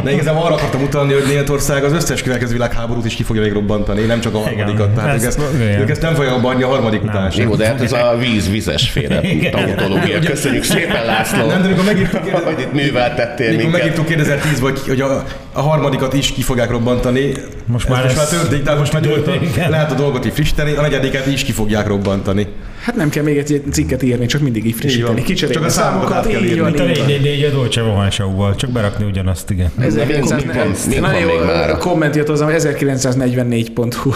De igazából arra akartam utalni, hogy Németország az összes következő világháborút is ki fogja még robbantani, nem csak a harmadikat. Tehát ők ezt- ezt, igen. ők ezt nem fogják abbanni a harmadik után sem. Jó, de hát ez a víz-vizes féle Igen. Tautológia. Köszönjük szépen, László, Nem, de mikor megírtuk, hogy itt műveltettél mikor minket. megírtuk 2010-ben, hogy a, a harmadikat is ki fogják robbantani, Most ez már most már ez- történik, tehát most már nyugodtan Igen. lehet a dolgot így frissíteni, a negyediket is ki fogják robbantani. Hát nem kell még egy cikket írni, csak mindig így frissíteni. Kicserélni Csak a számokat át kell így van, Mint a így van. 444 a Dolce show csak berakni ugyanazt, igen. Na, mi- mi van- mi van 1900 Nagyon még jó komment jött hozzám, 1944.hu.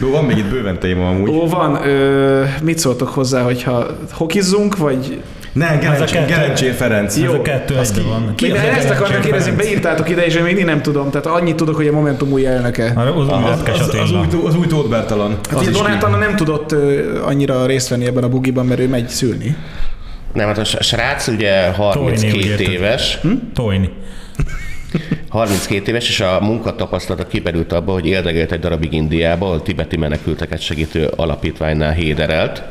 Jó, van még itt bőven téma amúgy. Ó, van, ö, mit szóltok hozzá, hogyha hokizzunk, vagy... Kettő. Gerencsér Ferenc. Ez a kettő egyben van. Ki az a ezt akartam kérdezni, beírtátok ide, és én még mindig nem tudom. Tehát annyit tudok, hogy a Momentum új elnöke. Az új Az, az, az, Attila. új, az új Tóth Bertalan. Hát Az ugye Donát ki. Anna nem tudott annyira részt venni ebben a bugiban, mert ő megy szülni. Nem, hát a srác ugye Tojni, úgy 32 érted. éves, Tojni. 32 éves, és a munkatapasztalata kiberült abba, hogy érdegélt egy darabig Indiába, ahol tibeti menekülteket segítő alapítványnál héderelt,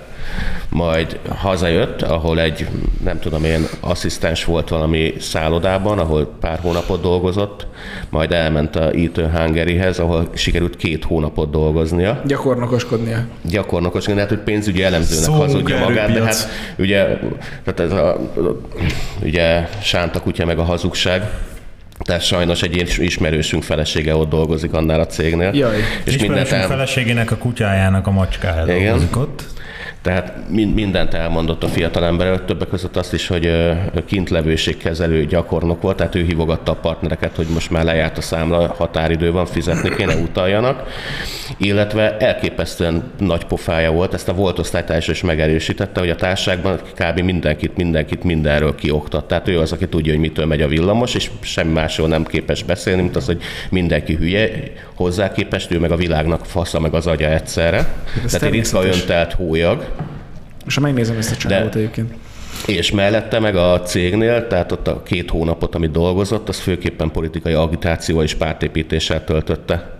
majd hazajött, ahol egy, nem tudom én, asszisztens volt valami szállodában, ahol pár hónapot dolgozott, majd elment a Eaton Hungaryhez, ahol sikerült két hónapot dolgoznia. Gyakornokoskodnia. Gyakornokos, lehet, hogy pénzügyi elemzőnek Szó, hazudja magát, de hát ugye, tehát ez a, ugye sánta kutya meg a hazugság, tehát sajnos egy is- ismerősünk felesége ott dolgozik annál a cégnél. Jaj. És mindent Ismerősünk el, feleségének a kutyájának a macskája Igen. dolgozik ott. Tehát min- mindent elmondott a fiatalember, többek között azt is, hogy ö, kintlevőségkezelő gyakornok volt, tehát ő hívogatta a partnereket, hogy most már lejárt a számla, határidő van, fizetni kéne, utaljanak, illetve elképesztően nagy pofája volt, ezt a volt osztálytársa is megerősítette, hogy a társaságban kb. mindenkit, mindenkit mindenről kioktat. Tehát ő az, aki tudja, hogy mitől megy a villamos, és semmi másról nem képes beszélni, mint az, hogy mindenki hülye, hozzá képest ő meg a világnak fasza meg az agya egyszerre. Tehát egy ritka öntelt hólyag. Most már megnézem ezt a csávót egyébként. És mellette meg a cégnél, tehát ott a két hónapot, amit dolgozott, az főképpen politikai agitációval és pártépítéssel töltötte.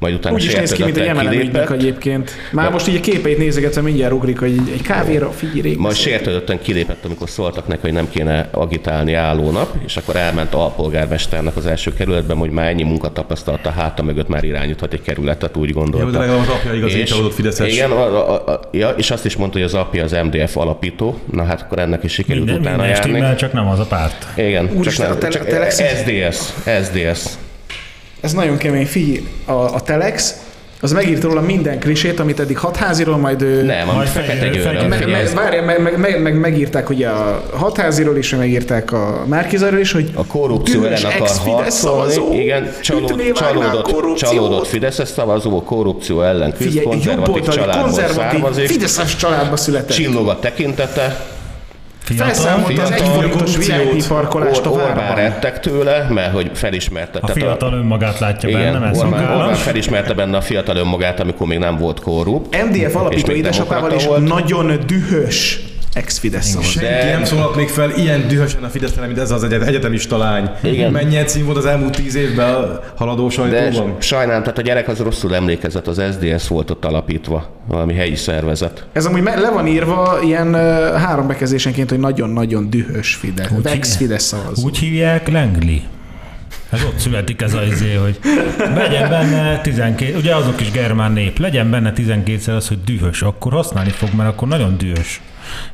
Majd utána Úgy is néz ki, mint egy sértődötten MLM ügynök kilépett. egyébként. Már most így a képeit nézegetve mindjárt ugrik, hogy egy, kávéra figyelj. Majd sértődötten kilépett, amikor szóltak neki, hogy nem kéne agitálni állónap, és akkor elment alpolgármesternek az első kerületben, hogy már ennyi munkatapasztalata háta mögött már irányíthat egy kerületet, úgy gondolta. Jó, de legalább az apja igazi csalódott Fideszes. Igen, a, a, a, ja, és azt is mondta, hogy az apja az MDF alapító, na hát akkor ennek is sikerült Minden, utána minden járni. stimmel, csak nem az a párt. Igen, Úristen, csak, a tele- csak SDS, SDS. Ez nagyon kemény. Figyelj, a, a Telex, az megírt róla minden klisét, amit eddig hatháziról, majd ő... Nem, Majd fekete várjál, meg, meg, meg, meg, megírták ugye a hatháziról is, megírták a Márkizarról is, hogy A korrupció ellen akar harcolni. Igen, csalód, csalódott, korrupciót. csalódott Fideszes szavazó, korrupció ellen küzd, konzervatív családból konzervatív, származik, Fideszes családba született. csillog a tekintete, Felszámolta az fiatal, egy forintos korrupciót, VIP parkolást a Or- Orbán várban. rettek tőle, mert hogy felismerte. A fiatal önmagát látja igen, benne, mert Orbán, Orbán szolgálas. felismerte benne a fiatal önmagát, amikor még nem volt korrupt. MDF alapító édesapával is nagyon dühös ex-Fidesz. Senki De- nem szólalt még fel ilyen dühösen a Fidesz mint ez az egyet, egyetemista lány. Igen. Mennyien cím volt az elmúlt tíz évben a haladó De sajtóban? sajnálom, tehát a gyerek az rosszul emlékezett, az SDS volt ott alapítva, valami helyi szervezet. Ez amúgy le van írva ilyen három bekezdésenként, hogy nagyon-nagyon dühös Fidesz, Úgy ex-Fidesz szavazó. Úgy hívják Lengli. Ez ott születik ez az izé, hogy legyen benne 12, ugye azok is germán nép, legyen benne 12-szer az, hogy dühös, akkor használni fog, mert akkor nagyon dühös.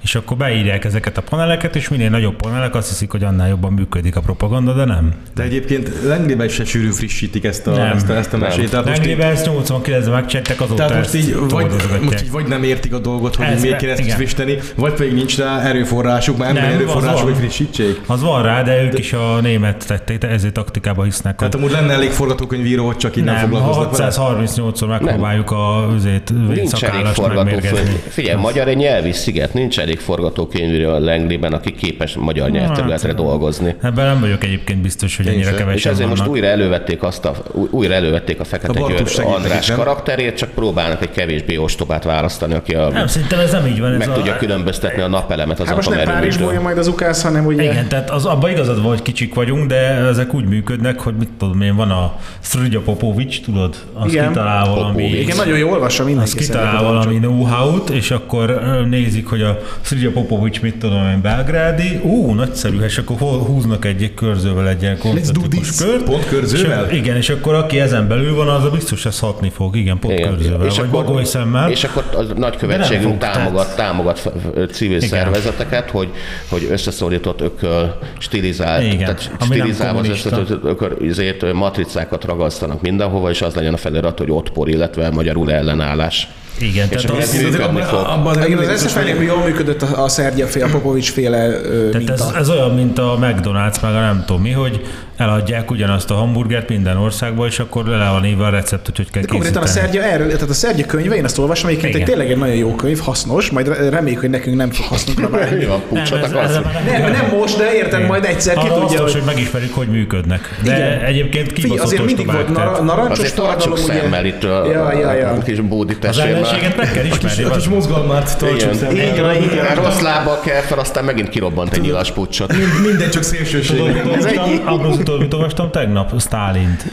És akkor beírják ezeket a paneleket, és minél nagyobb panelek azt hiszik, hogy annál jobban működik a propaganda, de nem. De egyébként Lengliben se sűrűn frissítik ezt a, Nem. ezt a, ezt a mesét. Lengliben ezt 89-ben megcsettek, azóta tehát most így vagy, most így vagy nem értik a dolgot, hogy Ez- miért kéne ezt frissíteni, vagy pedig nincs rá erőforrásuk, már emberi Nem, erőforrásuk, az hogy van. frissítsék. Az van rá, de ők is a német tették, de ezért taktikába hisznek. Tehát amúgy lenne elég forgatókönyvíró, hogy csak így nem, nem, foglalkoznak vele. 638-szor megpróbáljuk a azért Nincs elég forgatókönyv. Figyelj, magyar egy nyelvi sziget, nincs elég forgatókönyvű a Lengliben, aki képes magyar nyelvterületre Hát, dolgozni. Ebben nem vagyok egyébként biztos, hogy ennyire kevesen És ezért most vannak. újra elővették, azt a, új- újra elővették a Fekete A segít András nem? karakterét, csak próbálnak egy kevésbé ostobát választani, aki a, Nem, szerintem ez nem így van. Ez meg a, tudja különböztetni a napelemet az Hát most nem Párizsból majd az ukász, hanem ugye... Igen, tehát az, abban igazad van, hogy kicsik vagyunk, de ezek úgy működnek, hogy mit tudom én, van a Srudja Popovics, tudod? Az Igen. kitalál valami... Popovics. Igen, nagyon jól olvassa Az mindenki. kitalál szerintem. valami know-how-t, és akkor nézik, hogy a Srudja Popovics mit tudom én, belgrádi, ú, nagyszerű, és akkor hol- húznak egy körzővel egy ilyen koncentrikus this. kört. Pont körzővel? És, igen, és akkor aki ezen belül van, az a biztos ez hatni fog, igen, pont Igen. körzővel, vagy bagoly szemmel. és akkor a nagykövetségünk támogat, támogat civil Igen. szervezeteket, hogy, hogy összeszorított ököl, stilizált, Igen. tehát stilizálva az összeszorított ököl, izét, matricákat ragasztanak mindenhova, és az legyen a felirat, hogy otpor, illetve magyarul ellenállás. Igen, És tehát az, ez működni fog. Abban Igen, az biztos, SFL-nél jól működött a, a Szergya féle, a Popovics féle ö, Tehát ez, minta. ez olyan, mint a McDonald's, meg a nem tudom mi, hogy eladják ugyanazt a hamburgert minden országba, és akkor le van írva a recept, hogy kell De konkrétan a készíteni. Szergya erről, tehát a Szergya könyve, én azt olvasom, egyébként egy tényleg egy nagyon jó könyv, hasznos, majd re- reméljük, hogy nekünk nem fog hasznunkra Mi válni. van, pucsot akarsz? Nem, nem most, de érted, majd egyszer ki tudja, hasznos, hogy... hogy megismerjük, hogy működnek. De Igen. egyébként kibaszott azért mindig volt nar- narancsos forradalom, szemmel itt a, Ja, ja, ja. a kis bódi az ellenséget meg kell ismerni. A kis mozgalmát tartsuk szemmel. Rossz lábbal kell fel, aztán megint kirobbant egy nyilas pucsot. Minden csak szélsőség. Ez egy- tudod, mit olvastam tegnap? Stálint.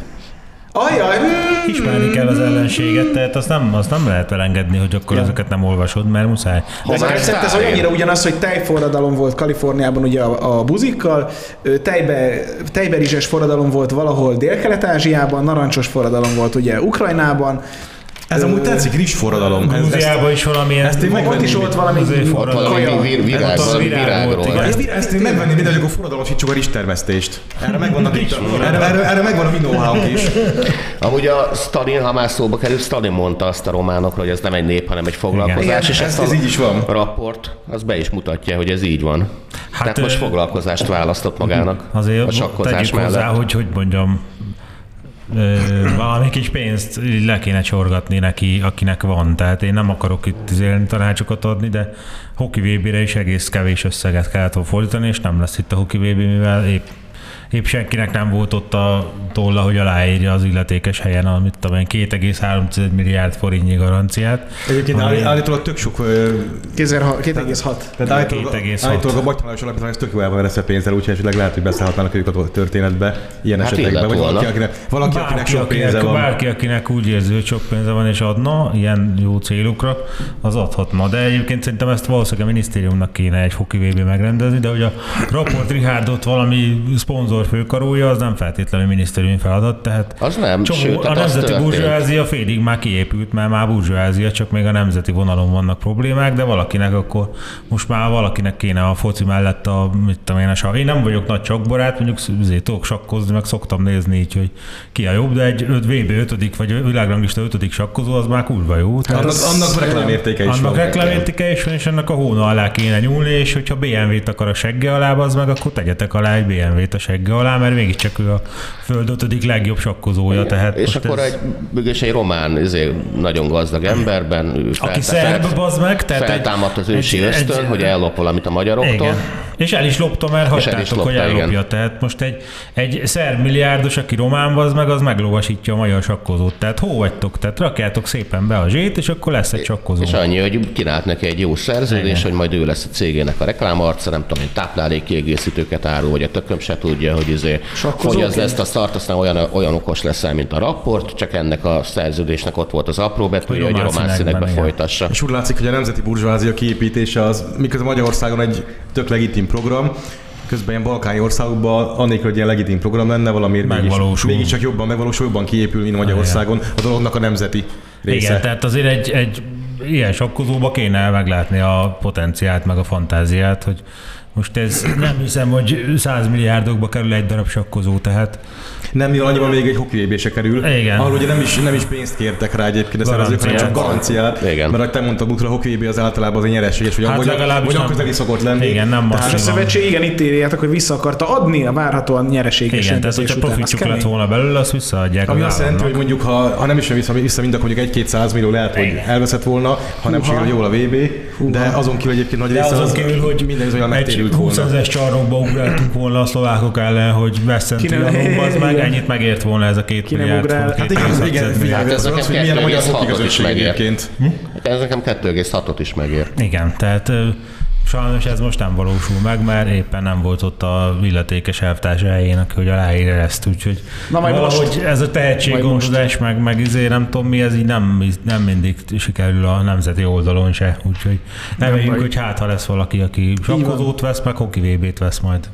Ajaj. Ismerni kell az ellenséget, tehát azt nem, azt nem lehet elengedni, hogy akkor ezeket nem olvasod, mert muszáj. Ez a már recept ez olyannyira ugyanaz, hogy tejforradalom volt Kaliforniában ugye a, a buzikkal, tejbe, tejberizses forradalom volt valahol Dél-Kelet-Ázsiában, narancsos forradalom volt ugye Ukrajnában, Ez amúgy tetszik, rizs forradalom. Ez- Grúziában is valamilyen... ezt én ott megvenném. is volt valami forradalom. Valami virág, Ez ott valami virágról. Ezt, én megvenném, hogy akkor forradalmasítsuk a rizstermesztést. Erre megvannak itt, erre, erre, erre megvan a mi know is. Amúgy a Stalin, ha már szóba került, Stalin mondta azt a románokra, hogy ez nem egy nép, hanem egy foglalkozás, Igen. és Ez- ezt ez a így is van. raport, az be is mutatja, hogy ez így van. Hát, Tehát most foglalkozást választott magának Azért a sakkozás tegyük hozzá, mellett. hogy hogy mondjam, valami kis pénzt le kéne csorgatni neki, akinek van. Tehát én nem akarok itt izélni tanácsokat adni, de hoki VB-re is egész kevés összeget volna fordítani, és nem lesz itt a hoki VB, mivel épp épp senkinek nem volt ott a tolla, hogy aláírja az illetékes helyen a, mit tudom én, 2,3 milliárd forintnyi garanciát. Egyébként Ami- állí- állítólag tök sok... ö, 2,6. Tehát állítólag, 2,6. állítólag a Magytalanos Alapítvány ez tök jól el van eresztve pénzzel, úgyhogy esetleg lehet, hogy beszállhatnának ők a történetbe ilyen Hát esetekben. Vagy valaki, akinek, valaki, akinek sok pénze akinek, van. Bárki, akinek úgy érzi, hogy sok pénze van és adna ilyen jó célokra, az adhatna. De egyébként szerintem ezt valószínűleg a minisztériumnak kéne egy foki VB megrendezni, de hogy a Raport Richardot valami szponzor főkarója, az nem feltétlenül minisztériumi feladat, tehát Az nem, Csomó, sőt, a nemzeti burzsóázia félig már kiépült, mert már burzsóázia, csak még a nemzeti vonalon vannak problémák, de valakinek akkor most már valakinek kéne a foci mellett a, mit tudom én, a. Én nem vagyok nagy csakbarát, mondjuk azért tudok sakkozni, meg szoktam nézni így, hogy ki a jobb, de egy 5 VB 5 vagy világranglista 5 sakkozó, az már kurva jó. Tehát Annak, annak reklámértéke is annak van. reklámértéke is van, és annak a hóna alá kéne nyúlni, és hogyha BMW-t akar a segge alá, az meg, akkor tegyetek alá egy BMW-t a segge alá, mert mégiscsak ő a föld ötödik legjobb sakkozója. Tehát És akkor ez- egy, mégis egy román, ezért nagyon gazdag emberben, ő aki szerb, bazd meg, tehát feltámadt az ősi egy- ösztön, egy- hogy ellop valamit a magyaroktól. Igen. És el is lopta, mert el hagytátok, is lopta, hogy ellopja. igen. Tehát most egy, egy szerb milliárdos, aki román az meg, az meglovasítja a magyar sakkozót. Tehát hol vagytok? Tehát rakjátok szépen be a zsét, és akkor lesz egy sakkozó. És annyi, hogy kínált neki egy jó szerződés, Igen. hogy majd ő lesz a cégének a reklámarca, nem tudom, táplálékkiegészítőket árul, vagy a tököm se tudja, hogy, izé, hogy az ezt a start, aztán olyan, olyan okos leszel, mint a rapport, csak ennek a szerződésnek ott volt az apró betűje, hogy román román színekbe folytassa. És úgy látszik, hogy a nemzeti burzsvázia kiépítése az, miközben Magyarországon egy tök legitim program, közben ilyen balkáni országokban, annélkül, hogy ilyen legitim program lenne, valamiért mégis, mégis csak jobban megvalósul, jobban kiépül, mint Magyarországon. A dolognak a nemzeti része. Igen, tehát azért egy, egy ilyen sakkozóba kéne meglátni a potenciált, meg a fantáziát, hogy most ez nem hiszem, hogy 100 milliárdokba kerül egy darab sakkozó, tehát Nem annyiban még egy hoki se kerül. Igen. Ahol ugye nem is, nem is pénzt kértek rá egyébként a szervezők, hanem csak Garanciát. Igen. Mert ahogy te mondtad, Bukra, a hoki az általában az egy nyereséges, vagy, Hát vagy, legalábbis nem- közeli szokott lenni. Igen, nem Tehát- És a szövetség igen itt írjátok, hogy vissza akarta adni a várhatóan nyereséges igen, tehát hogyha. Az profitjuk lett volna belőle, azt visszaadják Ami az azt jelenti, hogy mondjuk, ha, ha nem is jön vissza, vissza mind, mondjuk egy-két millió lehet, hogy Igen. elveszett volna, ha nem sikerül jól a VB, de azon kívül egyébként nagy része kívül, hogy minden olyan egy megtérült 20 volna. ezeres csarnokba ugráltunk volna a szlovákok ellen, hogy Veszent Ki nem- Trianonba, az meg igen. ennyit megért volna ez a két Ki milliárd forint, Hát Igen, 2,6 igen, milliárd. figyelj, Hát ez az, nekem az, hogy milyen a magyar 2,6-ot hoki is közösség megér. egyébként. Ez nekem 2,6-ot is megér. Igen, tehát sajnos ez most nem valósul meg, mert éppen nem volt ott a illetékes elvtárs helyének, hogy aláírja ezt, úgyhogy Na majd valahogy most. ez a tehetséggondozás, meg, meg izé, nem tudom mi, ez így nem, nem mindig sikerül a nemzeti oldalon se, úgyhogy reméljük, baj. hogy hát ha lesz valaki, aki sakkozót vesz, meg hoki VB-t vesz majd.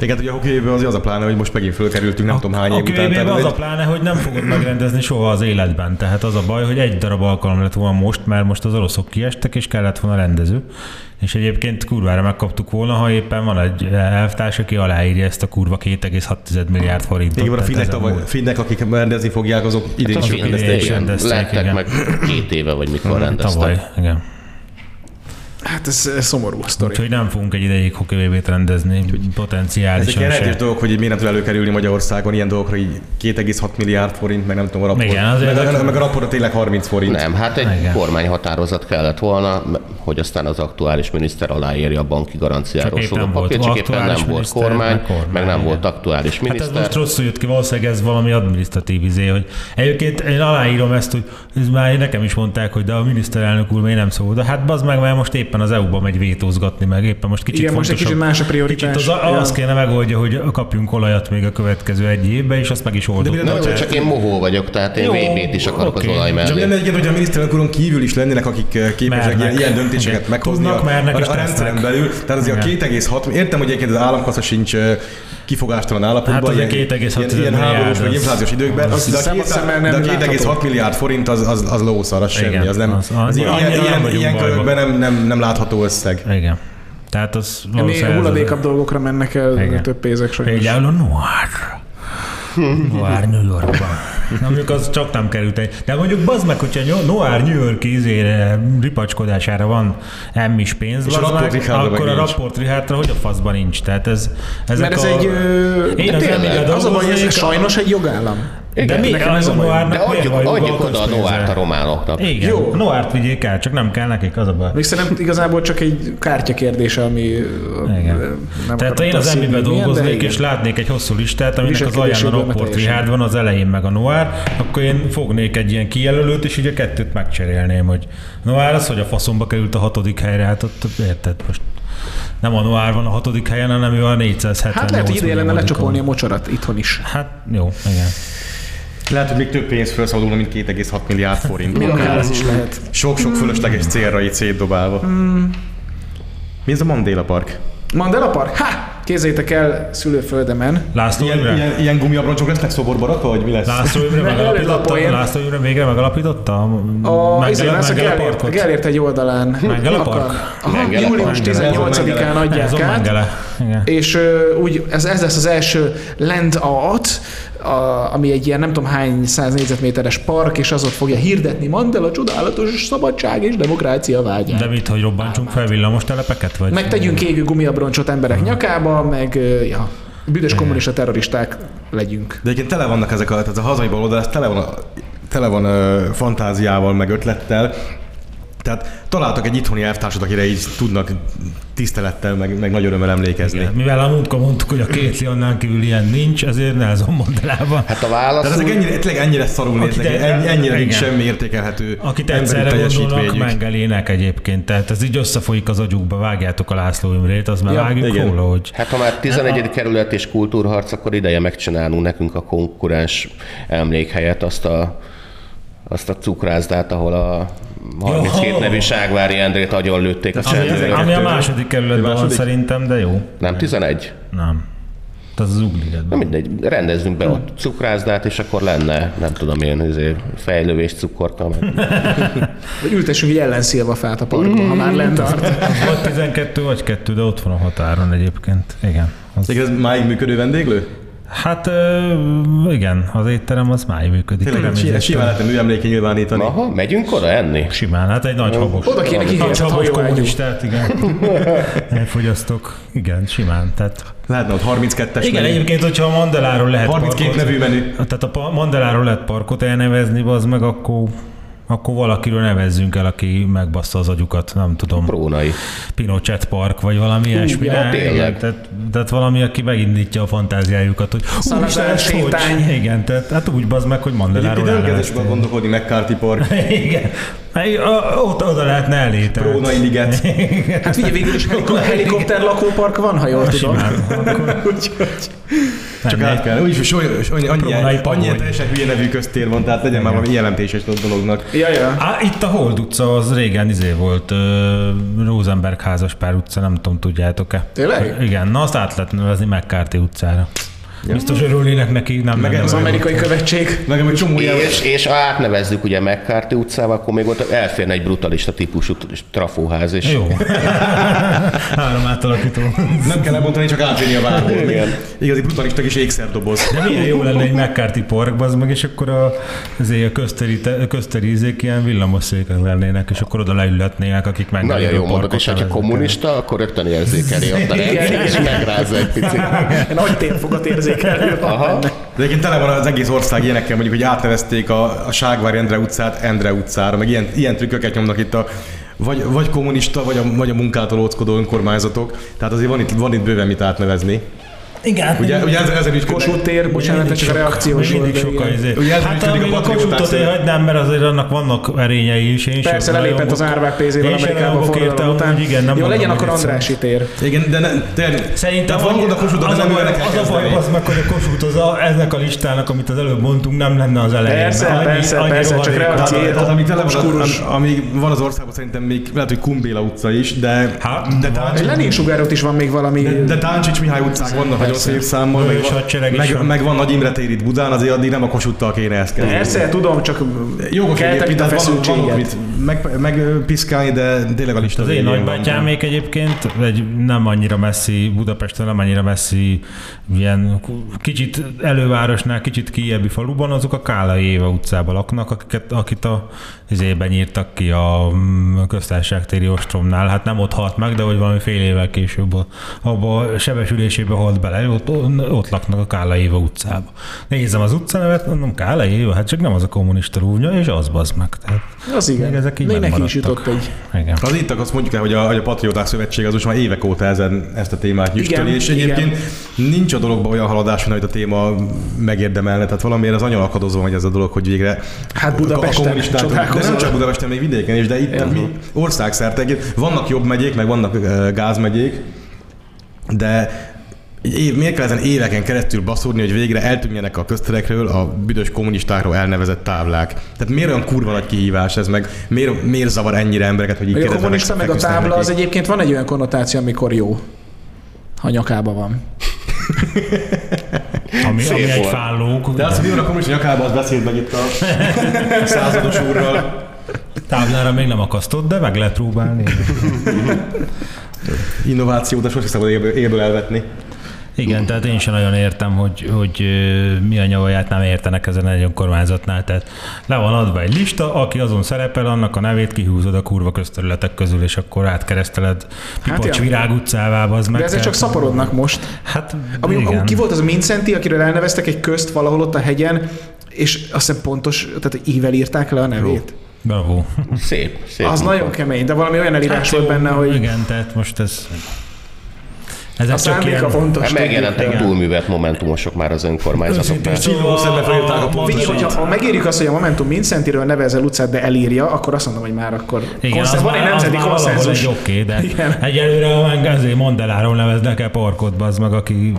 Igen, ugye a hoki az az a pláne, hogy most megint fölkerültünk, nem tudom hány év A után. Tehát az egy- a pláne, hogy nem fogod megrendezni soha az életben. Tehát az a baj, hogy egy darab alkalom lett volna most, mert most az oroszok kiestek, és kellett volna rendező. És egyébként kurvára megkaptuk volna, ha éppen van egy elvtárs, aki aláírja ezt a kurva 2,6 milliárd forintot. Igen, van a finnek, tavaly, finnek, akik rendezni fogják, azok idén Hát a is rendezték, lettek igen. meg két éve, vagy mikor rendeztek. Tavaly, igen. Hát ez, ez szomorú a sztori. Úgyhogy nem fogunk egy ideig hoki rendezni, Ezek potenciálisan ilyen se. rejtés dolgok, hogy így miért nem tud előkerülni Magyarországon ilyen dolgokra, így 2,6 milliárd forint, meg nem tudom, a. Igen, azért meg, ezek- meg, a rapport tényleg 30 forint. Nem, hát egy Igen. kormányhatározat kellett volna, hogy aztán az aktuális miniszter aláírja a banki garanciáról Csak épp szóló papírt, csak éppen aktuális nem volt miniszter, kormány, meg kormány, meg nem igen. volt aktuális Hát ez miniszter. most rosszul jött ki, valószínűleg ez valami adminisztratív izé, hogy egyébként én aláírom ezt, hogy ez már nekem is mondták, hogy de a miniszterelnök úr még nem szól. De hát bazd meg, mert most éppen az EU-ban megy vétózgatni, meg éppen most kicsit Igen, most egy kicsit más a prioritás. Kicsit az, Ja. azt kéne megoldja, hogy kapjunk olajat még a következő egy évben, és azt meg is oldott. De Nem, Tehát- csak én mohó vagyok, tehát én VB-t is akarok oké. az olaj Csak mellé. lenne egyébként, hogy a miniszterelnök úron kívül is lennének, akik eh, képesek Mernek. ilyen, ilyen döntéseket Igen. meghozni Tudnak, a, mernek a, a rendszeren belül. Tehát azért a Igen. 2,6, értem, hogy egyébként az államkassa sincs eh, kifogástalan állapotban, Hát az ilyen, 2,6 ilyen, ilyen háborús vagy az- inflációs időkben, az de a, szabad két- szemmel de a 2,6 látható. milliárd forint az, az, az lószar, az semmi, Igen, az nem, az- az, ilyen, annyira ilyen, nem ilyen, ilyen körökben nem, nem, nem látható összeg. Igen. Tehát az Mi valószínűleg az- hulladékabb dolgokra mennek el Igen. több pénzek sajnos. Például a Noir. Noir New Yorkban. Na, mondjuk az csak nem került egy. De mondjuk bazd meg, hogyha Noir New York izére, ripacskodására van emmis pénz, És a meg, akkor a rapport Richardra hogy a faszban nincs? Tehát ez, ezek Mert ez a... egy... Ö, Én az tényleg, az a baj, ez sajnos egy jogállam. De mi nekem ez a. Noárnak De adjuk, adjuk oda a? Noárt a románoknak. Igen, Jó. Noárt vigyék el, csak nem kell nekik, az a baj. Még szerintem igazából csak egy kártya kérdése, ami Igen. nem Tehát én az de dolgoznék, igen. és látnék egy hosszú listát, aminek az alján a Rockport. Richard van, az elején meg a Noir, akkor én fognék egy ilyen kijelölőt, és így a kettőt megcserélném, hogy Noir az, hogy a faszomba került a hatodik helyre, hát ott érted most nem a Noir van a hatodik helyen, hanem ő a 478 Hát lehet, hogy ide lenne lecsapolni a mocsarat itthon is. Hát jó, igen. Lehet, hogy még több pénz felszabadulna, mint 2,6 milliárd forint. Még akár ez is lehet. Sok-sok fölösleges célra így szétdobálva. Mi ez a Mandela Park? Mandela Park? Ha! Képzeljétek el szülőföldemen. László Ilyen, Imre? ilyen, ilyen gumiabroncsok lesznek szoborba rakva, vagy mi lesz? László Imre a megalapította? László Imre végre megalapította? A, izé, Mengele- ez a Gellért, parkot? Gellért egy oldalán. Mengele Park? Aha, Mengele július Park. 18-án Ez adják a át. És úgy ez, ez lesz az első land art, a, ami egy ilyen nem tudom hány száz négyzetméteres park, és az ott fogja hirdetni Mandela csodálatos szabadság és demokrácia vágyát. De mit, hogy robbantsunk fel villamos telepeket? Vagy? Meg tegyünk égő gumiabroncsot emberek nyakába, meg ja, büdös kommunista terroristák legyünk. De egyébként tele vannak ezek a, tehát a hazai baloldal, ez tele van, tele van ö, fantáziával, meg ötlettel. Tehát találtak egy itthoni elvtársat, akire így tudnak tisztelettel, meg, meg nagy örömmel emlékezni. Igen. Mivel a múltkor mondtuk, hogy a két annál kívül ilyen nincs, ezért Nelson Mandelában. Hát a válasz Tehát ezek ennyire, tényleg ennyire szarul néznek, e- ennyi, ennyire nincs igen. semmi értékelhető Akit egyszerre gondolnak. Mengelének egyébként. Tehát ez így összefolyik az agyukba, vágjátok a László Imrét, az már Ja, vágjuk igen. róla, hogy Hát ha már 11. kerület és kultúrharc, akkor ideje megcsinálnunk nekünk a konkurens emlékhelyet, azt a, azt a cukrászdát, ahol a 32 Jó. nevű Ságvári Endrét agyon lőtték a ami, csendőrök. ami a második kerületben van szerintem, de jó. Nem 11? Nem. Tehát az Na Ugligetben. mindegy, rendezzünk be ott cukrászdát, és akkor lenne, nem tudom én, izé, fejlővés cukorka, Vagy ültessünk egy ellenszilvafát a parkban, ha már land art. Vagy 12 vagy 2, de ott van a határon egyébként. Igen. Az, ez máig működő vendéglő? Hát ö, igen, az étterem az máig működik. Tényleg, simán lehetne műemléké nyilvánítani. Aha, megyünk oda enni? Simán, hát egy nagy habos. Oda kéne Nagy kihérzett habos kommunistát, igen. Elfogyasztok. Igen, simán. Tehát, Lehetne ott 32-es igen, menü. egyébként, hogyha a Mandeláról lehet 32 parkot, nevű menü. Tehát a Mandeláról lehet parkot elnevezni, az meg akkor akkor valakiről nevezzünk el, aki megbassza az agyukat, nem tudom. Prónai. Pinochet Park, vagy valami ilyesmi. ja, tényleg. tehát, tehát, valami, aki megindítja a fantáziájukat, hogy hogy? sétány. Igen, tehát hát úgy bazd meg, hogy Mandeláról Egyébként elneveztél. gondolkodni McCarthy Park, Igen. Hát, a- Oda, lehetne elé. Prónai liget. Hát ugye végül is heliko- helikopter lakópark van, ha jól tudom. Úgyhogy Csak át kell. Úgyis hogy annyi, annyi, annyi, teljesen hülye nevű köztér van, tehát legyen már valami jelentéses dolognak. Ja, ja. Á, itt a Hold utca az régen izé volt, uh, Rosenberg házaspár utca, nem tudom, tudjátok-e? Tényleg? Igen, na azt át lehet nevezni McCarthy utcára. Biztos örülnének neki, nem Meg Az amerikai követség. Meg egy csomó ilyen... És, és ha átnevezzük ugye McCarthy utcával, akkor még ott elférne egy brutalista típusú trafóház, és Jó. Három átalakító. Nem kell elmondani, csak átvinni a várból. Igen. Igazi brutalista kis ékszerdoboz. De milyen jó lenne egy McCarthy park, az meg, és akkor a, azért a közteri, te- közteri ízék ilyen villamosszékek lennének, és akkor oda leülhetnének, akik meg nagyon jó mondod, és ha kommunista, akkor rögtön érzékeli ott a rendszer, és megrázza egy picit. Én nagy térfogat érzékelő van Aha. benne. De egyébként tele van az egész ország ilyenekkel, mondjuk, hogy átnevezték a, a Ságvári Endre utcát Endre utcára, meg ilyen, ilyen trükköket nyomnak itt a vagy, vagy kommunista, vagy a, vagy a munkától óckodó önkormányzatok. Tehát azért van itt, van itt bőven mit átnevezni. Igen, Ugye, ugye ezen, ezen ügyködnek- Kossuth tér, bocsánat, csak a reakciós mindig de sok a igen. izé. Ugye ez Hát működik a a Kossuthot én hagynám, mert azért annak vannak erényei is. Én is Persze, lelépett az árvák pénzével Amerikába forradalom után. igen, nem Jó, legyen hogy akkor. Andrási ítér. Igen, de ne, tényleg, Szerintem tehát van gond a Kossuth, de az, nem a baj, ővel kell az a baj, az meg, hogy a Kossuth az a, ennek a listának, amit az előbb mondtunk, nem lenne az elején. Persze, persze, persze, csak reakció- tehát amíg, tele van, amíg van az országban szerintem még lehet, hogy Kumbéla utca is, de, Hát, de, Lenin sugárot is van még valami. de, de Táncsics Mihály utcák vannak nagyon szép számmal, meg, meg, van. meg, van Nagy Imre tér itt Budán, azért addig nem a Kossuthtal kéne ezt kezdeni. Persze, tudom, csak Jogos keltem egyébként, itt a van, van mit meg, megpiszkálni, de tényleg a lista Az én nagybátyámék egyébként egy nem annyira messzi, Budapesten nem annyira messzi, ilyen kicsit elővárosnál, kicsit kijebbi faluban, azok a Kála Éva utcában laknak, akiket, akit a izében írtak ki a mm, köztársaságtéri ostromnál. Hát nem ott halt meg, de hogy valami fél évvel később a- abba a sebesülésébe halt bele, ott, ott laknak a Kála Éva utcában. Nézem az utcanevet, mondom, Kála Éva, hát csak nem az a kommunista rúvnya, és az bazd meg. Tehát, Az igen. Még ezek így Még neki is jutott egy Az igen. Hát itt azt mondjuk el, hogy a, hogy a Patrióták Szövetség az most már évek óta ezen, ezt a témát nyüstöli, Igen, és egyébként nincs a dologban olyan haladás, mint amit a téma megérdemelne. Tehát valamiért az nagyon akadozó hogy ez a dolog, hogy végre Hát Budapesten a de csodálkozol. nem csak Budapesten, még vidéken is, de itt Értem. mi országszerte. Vannak jobb megyék, meg vannak gázmegyék, de év, miért kell ezen éveken keresztül baszódni, hogy végre eltűnjenek a közterekről a büdös kommunistákról elnevezett táblák? Tehát miért olyan kurva nagy kihívás ez, meg miért, miért zavar ennyire embereket, hogy így a kommunista, meg a tábla, neki? az egyébként van egy olyan konnotáció, amikor jó. Ha nyakába van. Ami, Szép ami egy fállók. De az, hogy a kommunista nyakába, az beszélt meg itt a százados úrral. Táblára még nem akasztott, de meg lehet próbálni. Innovációt, de sosem szabad élből, élből elvetni. Igen, tehát én sem nagyon értem, hogy, hogy mi a nyavaját nem értenek ezen egy önkormányzatnál. Tehát le van adva egy lista, aki azon szerepel, annak a nevét kihúzod a kurva közterületek közül, és akkor átkereszteled Pipacs ja. Virág utcává, az meg. De ezek csak szaporodnak most. Hát Ami, igen. ki volt az a Mincenti, akiről elneveztek egy közt valahol ott a hegyen, és azt hiszem pontos, tehát ível írták le a nevét. Bravo. Szép, szép. Az nagyon kemény, de valami olyan elírás volt jó, benne, hogy Igen, tehát most ez... Ezek a ilyen- fontos. Hát megjelentek túlművelt momentumosok már az önkormányzatoknál. Csillogó szemmel felírták a pontot. Ha megérjük azt, hogy a Momentum Mincentiről nevezel utcát, de elírja, akkor azt mondom, hogy már akkor Igen, konszen- van egy nemzeti konszenzus. egy oké, de Igen. egyelőre meg azért Mondeláról neveznek el parkot, az meg, aki,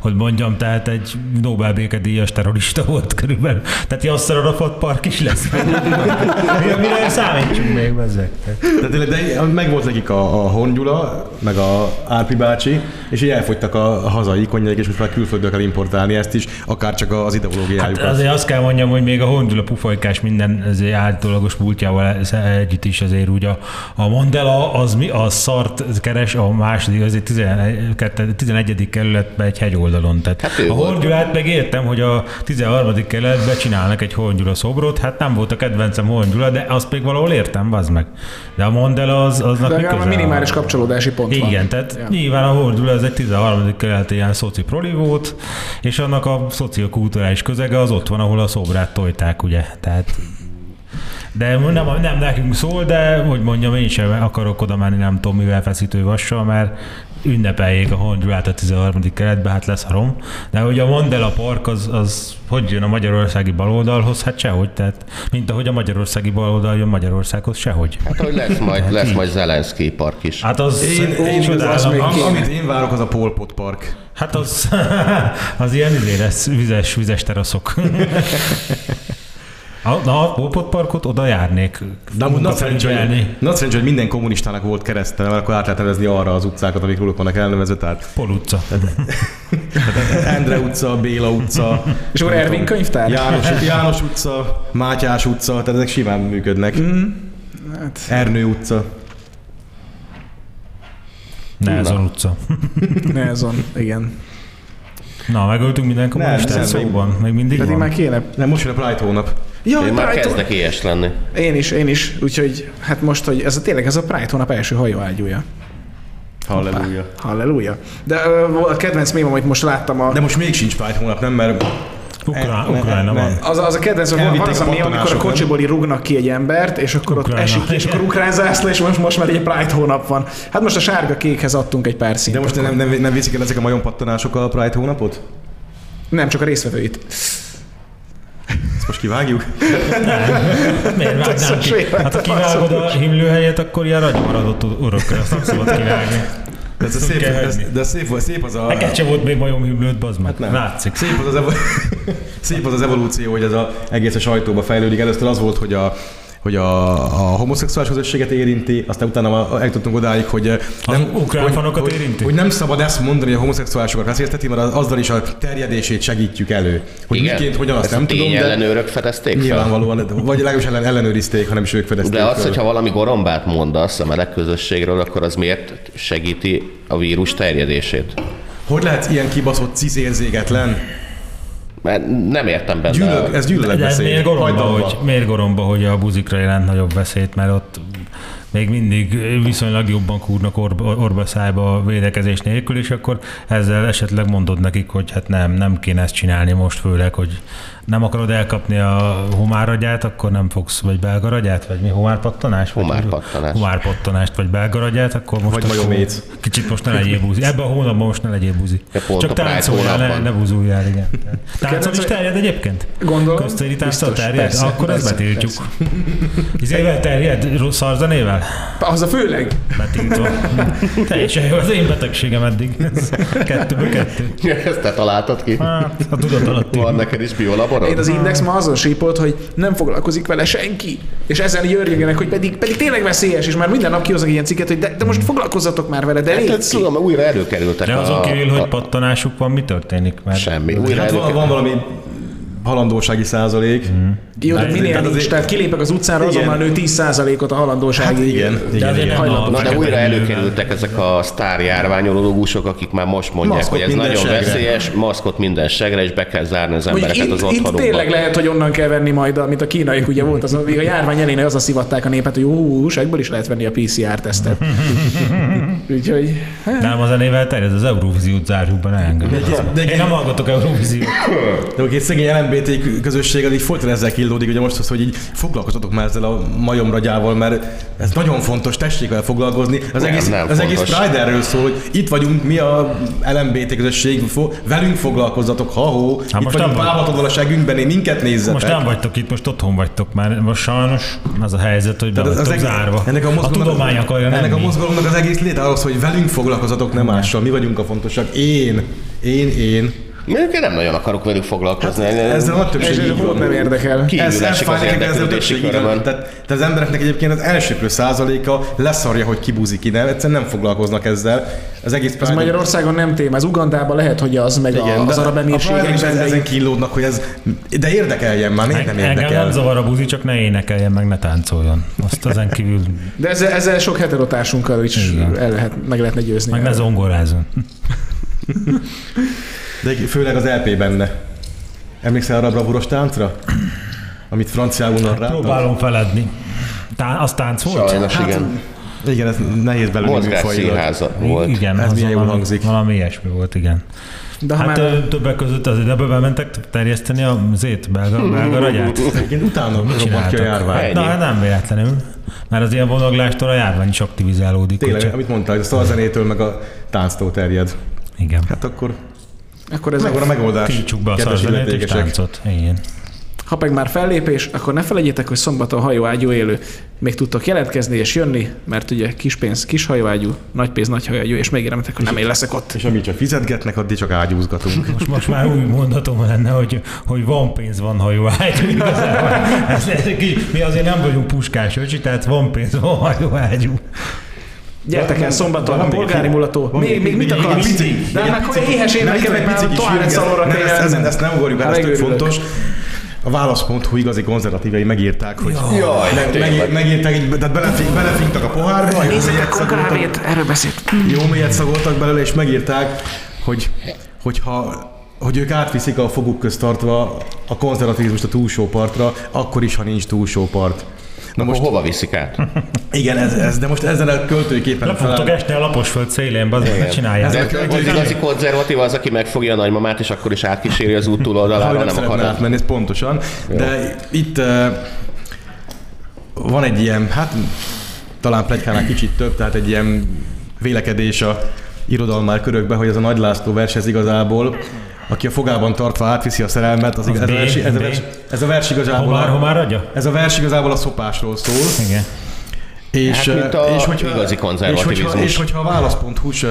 hogy mondjam, tehát egy Nobel békedíjas terrorista volt körülbelül. Tehát Yasser Arafat park is lesz. Mi, mire számítsunk még bezzek? Tehát tényleg, de meg volt nekik a, a Hongyula, meg a Árpi bácsi, és így elfogytak a hazai ikonjaik, és most már külföldről kell importálni ezt is, akár csak az Hát ideológiájukat. azért azt kell mondjam, hogy még a Hongyula pufajkás minden azért állítólagos múltjával együtt is azért úgy a, a Mandela az, mi, az szart keres a második, azért 11, 11. kerületben egy hegyoldalon. Tehát Hát a volt. Hongyulát meg értem, hogy a 13. kerületben csinálnak egy Hongyula szobrot, hát nem volt a kedvencem Hongyula, de azt még valahol értem, az meg. De a Mandela az, aznak De mi legalább köze minimális a- kapcsolódási pont van. igen, tehát Ja. nyilván a Hordula ez egy 13. kerület ilyen szoci proli volt, és annak a szociokulturális közege az ott van, ahol a szobrát tojták, ugye? Tehát de nem, nem nekünk szól, de hogy mondjam, én sem akarok oda menni, nem tudom mivel feszítő vassal, mert ünnepeljék a Hondulát a 13. keretbe, hát lesz harom. De hogy a Mandela Park az, az hogy jön a magyarországi baloldalhoz? Hát sehogy. Tehát, mint ahogy a magyarországi baloldal jön Magyarországhoz, sehogy. Hát, hogy lesz majd, lesz majd Zelenszky park is. Hát az, Én, én, csodálom. az, am, amit én várok, az a Pol Pot Park. Hát az, az ilyen izé lesz, vizes, vizes teraszok. A, na, a Polpot Parkot oda járnék. De amúgy nagy szerencsé, hogy- hogy minden kommunistának volt keresztele, mert akkor át lehet nevezni arra az utcákat, amik róluk vannak elnevezve, tehát Pol utca. Endre utca, Béla utca, És akkor Ervin könyvtár? János, János utca, Mátyás utca, tehát ezek simán működnek. Hát, Ernő utca. Nehezon utca. Nehezon, igen. Na, megöltünk minden kommunistát nem, szóban. Még mindig Pedig van. már kéne. Nem, most jön a Pride hónap. Ja, Én már Pride- kezdek ilyes lenni. Én is, én is. Úgyhogy hát most, hogy ez a, tényleg ez a Pride hónap első hajóágyúja. Halleluja. Halleluja. De ö, a kedvenc mém, amit most láttam a... De most még sincs Pride hónap, nem? Mert Ukrán, Ukrajna van. Az, az a kedvenc, hogy van, az a mém, amikor a kocsiból így rúgnak ki egy embert, és akkor ott Ukrajna. esik ki, és akkor ukrán zászló, és most, most már egy Pride hónap van. Hát most a sárga-kékhez adtunk egy pár De szintet. most nem, nem, nem viszik el ezek a majom-pattanások a Pride hónapot? Nem, csak a részvevőit. Ezt most kivágjuk? Miért vágnám ki? Hát ha kivágod a himlő helyet, akkor ilyen ragymaradott urok, azt nem szabad kivágni. De ez a szép, ez, de szép, szép az a... Neked sem volt még majom himlőt, bazd meg. Hát nem. Látszik. Szép az az, evo- szép az az evolúció, hogy ez a egész a sajtóba fejlődik. Először az volt, hogy a hogy a, a homoszexuális közösséget érinti, aztán utána eljutottunk odáig, hogy nem, ukrán hogy, fanokat hogy, érinti? hogy, nem szabad ezt mondani, hogy a homoszexuálisokat veszélyezteti, mert az- azzal is a terjedését segítjük elő. Hogy Igen. miként, hogyan azt Ezt nem tudom, de ellenőrök fedezték fel. nyilvánvalóan, vagy legalábbis ellen, ellenőrizték, ha nem is ők fedezték De az, fel. hogyha valami gorombát mondasz a meleg közösségről, akkor az miért segíti a vírus terjedését? Hogy lehet ilyen kibaszott ciszérzégetlen? Mert nem értem benne. Gyűlög, ez gyűlöletbeszéd. miért goromba, hogy, miért goromba, hogy a buzikra jelent nagyobb veszélyt, mert ott még mindig viszonylag jobban kúrnak orba, orba szájba a védekezés nélkül, és akkor ezzel esetleg mondod nekik, hogy hát nem, nem kéne ezt csinálni most, főleg, hogy nem akarod elkapni a homáragyát, akkor nem fogsz, vagy belgaragyát, vagy mi, homárpattanás? Vagy- Homárpattanás. Homárpattanást, vagy belgaragyát, akkor most Vagy. Kicsit most ne legyél buzi. Ebben a hónapban most ne legyél buzi. Pont Csak táncoljál, ne, ne buzuljál, igen. Táncol is terjed egyébként? Gondolom. Köztéri Biztos, terjed? persze, Akkor ezt persze, betiltjuk. Izével terjed? Rossz szarzenével? Az a főleg. Betiltva. Teljesen jó, az én betegségem eddig. Ez kettőből kettő. Ezt te találtad ki? Hát, a tudat alatt Van neked is biolaborod? Én az Index ma azon sípolt, hogy nem foglalkozik vele senki. És ezen jöjjönek, hogy pedig, pedig tényleg veszélyes, és már minden nap kihoznak ilyen cikket, hogy de, de most foglalkozzatok már vele, de Hát, hát, tudom, újra előkerültek De a, azon kívül, a, hogy pattanásuk van, mi történik? Mert semmi. Újra Hát van, van valami halandósági százalék. Jó, de Hát, minél tehát nincs, azért- tehát kilépek az utcára, Igen. azonnal nő 10%-ot a halandósági Hát igen, igen, azért igen. a Na de újra nővel. előkerültek ezek a sztár járványológusok, akik már most mondják, Maszkot hogy ez nagyon segre. veszélyes, maszkot minden segre, és be kell zárni az embereket itt, az itt otthonukba. tényleg lehet, hogy onnan kell venni majd, amit a kínaiak ugye volt, az, még a járvány elén az a szivatták a népet, hogy ú, segből is lehet venni a PCR-tesztet. Úgyhogy, hát, Nem, a zenével terjed, az Eurovíziót zárjuk be, ne engem. de- Én nem hallgatok Eurovíziót. De egy szegény LMBT közösség az így folyton ezzel killódik, ugye most az, hogy így foglalkozatok már ezzel a majomragyával, mert ez nagyon fontos, tessék vele foglalkozni. Az, Nem, egész, nem az egész. Pride erről szól, hogy itt vagyunk, mi a LMBT közösség, velünk foglalkozzatok, ha-hó, itt most vagyunk válhatodval a segünkben, én minket nézzetek. Most nem vagytok itt, most otthon vagytok már. Most sajnos az a helyzet, hogy be vagytok egész- zárva. Ennek a, a mozgalomnak, tudomány akarja, nem ennek a mi. mozgalomnak az egész léte az, hogy velünk foglalkozatok, nem mással. Mi vagyunk a fontosak. Én, én, én. Mondjuk én nem nagyon akarok velük foglalkozni. Hát Ezzel a többség ez így van. nem érdekel. Ez, ez esik az fáj nekem, ezzel a érdeklődési többség így van. Tehát, tehát az embereknek egyébként az elsőprő százaléka leszarja, hogy kibuzik ki, nem? Egyszerűen nem foglalkoznak ezzel. Az egész Ez Magyarországon nem téma, ez Ugandában lehet, hogy az, meg igen, a, az arab emírségekben. ezen így- kínlódnak, hogy ez, de érdekeljen már, miért nem Engem nem érdekel? zavar a buzi, csak ne énekeljen, meg ne táncoljon. Azt ezen kívül De ezzel, ezzel sok heterotársunkkal is el lehet, meg lehetne győzni. meg ne zongorázzon. De főleg az LP benne. Emlékszel arra a bravúros táncra? Amit franciául narráltak? Próbálom feledni. Tá, az tánc volt? Sajnos igen. Igen, ez nehéz belőle műfajilag. volt. Igen, Ez milyen jól valami, hangzik. valami ilyesmi volt, igen. De Hát már többek között azért ebbe bementek terjeszteni a zét belga, belga ragyát. Igen, utána robbant ki a járvány. Na, hát nem véletlenül. Mert az ilyen vonaglástól a járvány is aktivizálódik. Tényleg, amit mondtál, hogy a szalzenétől meg a tánctól terjed. Igen. Hát akkor akkor ez megvan a megoldás. Tiltsuk be a szarzenét táncot. Igen. Ha meg már fellépés, akkor ne felejtjétek, hogy szombaton hajóágyú élő. Még tudtok jelentkezni és jönni, mert ugye kis pénz, kis hajóágyú, nagy pénz, nagy hajóágyú, és megéremetek, hogy nem én leszek ott. És amíg csak fizetgetnek, addig csak ágyúzgatunk. Most, most már új mondatom lenne, hogy, hogy van pénz, van hajóágyú. Igazából. Ez, ez, kis- mi azért nem vagyunk puskás öcsi, tehát van pénz, van hajóágyú. Gyertek el szombaton, a még polgári egy- mulató. Még, még mit akarsz? pici- De pici- éhes énekemek már hírge- szalonra kell ezt, ezt nem ugorjuk be, Hát ez tök fontos. A válasz.hu igazi konzervatívei megírták, hogy Jaj, meg, meg, megírták, így, tehát belefink, belefinktak a pohárba, jó Nézzük mélyet szagoltak, erről beszélt. jó mélyet szagoltak belőle, és megírták, hogy, hogyha hogy ők átviszik a foguk közt tartva a konzervativizmust a túlsó partra, akkor is, ha nincs túlsó part. Na Most hova viszik át? igen, ez, ez, de most ezzel a költőképpen Le fogtok esni a laposföld szélén, bazd, ne csinálják. De Ezek- az igazi konzervatív az, aki megfogja a nagymamát, és akkor is átkíséri az út túloldalára, nem nem akar. átmenni, ez pontosan. De itt uh, van egy ilyen, hát talán plegykánál kicsit több, tehát egy ilyen vélekedés a irodalmár körökbe, hogy ez a Nagy László vers ez igazából, aki a fogában tartva átviszi a szerelmet, az, Az ez, a B, vers, ez, a vers, ez a vers igazából Homár, a, homár adja? ez a vers igazából a szopásról szól, Igen. És, Hát, mint a és hogyha, igazi és konzervativizmus. hogyha, és hogyha a válasz.hu-s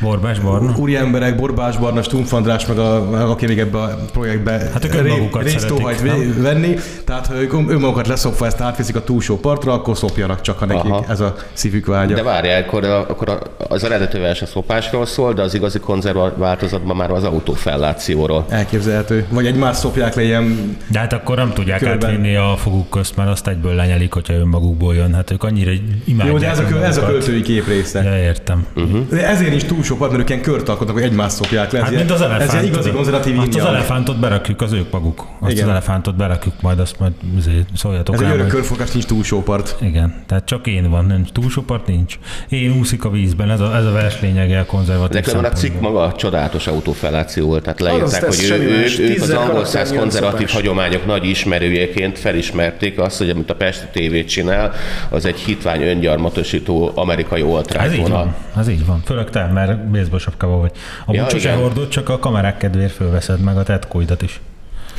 Borbás Barna. úri emberek, Borbás Barna, Stumpf András, meg a, aki még ebbe a projektbe Hát ők ré- részt óhajt venni, tehát ha ők önmagukat leszopva ezt átviszik a túlsó partra, akkor szopjanak csak, ha nekik Aha. ez a szívük vágya. De várjál, akkor, akkor az eredeti vers a szopásról szól, de az igazi konzerva változatban már az autófellációról. Elképzelhető. Vagy egymást szopják le ilyen De hát akkor nem tudják Körben. átvinni a foguk közt, mert azt egyből lenyelik, hogyha önmagukból jön. Hát ők annyira imádják Jó, de ez a, kö- ez a költői kép része. Ja, értem. De ezért is túl sok part, mert ők ilyen kört alkotnak, hogy egymást szopják le. Ez, Hát ilyen- mint az elefánt. ez ilyen igazi konzervatív Azt az elefántot berakjuk, az ők maguk. Azt Igen. az elefántot berakjuk, majd azt majd azért szóljatok Ez egy rám, örök hogy- körfogás, nincs túlsó part. Igen, tehát csak én van, nincs túlsó part nincs. Én úszik a vízben, ez a, ez a vers lényege a konzervatív De különben a cikk maga csodálatos autófelláció volt, tehát leírták, hogy ő, semmi ő, más. ők az angol száz konzervatív hagyományok nagy ismerőjeként felismerték azt, hogy amit a Pesti TV csinál, az egy hitvány öngyarmatosító amerikai Ez oltrány így vonal. van, ez így van. Főleg te, mert baseball sapkával vagy. Amúgy Ja, sose hordod, csak a kamerák kedvéért fölveszed meg a tetkóidat is.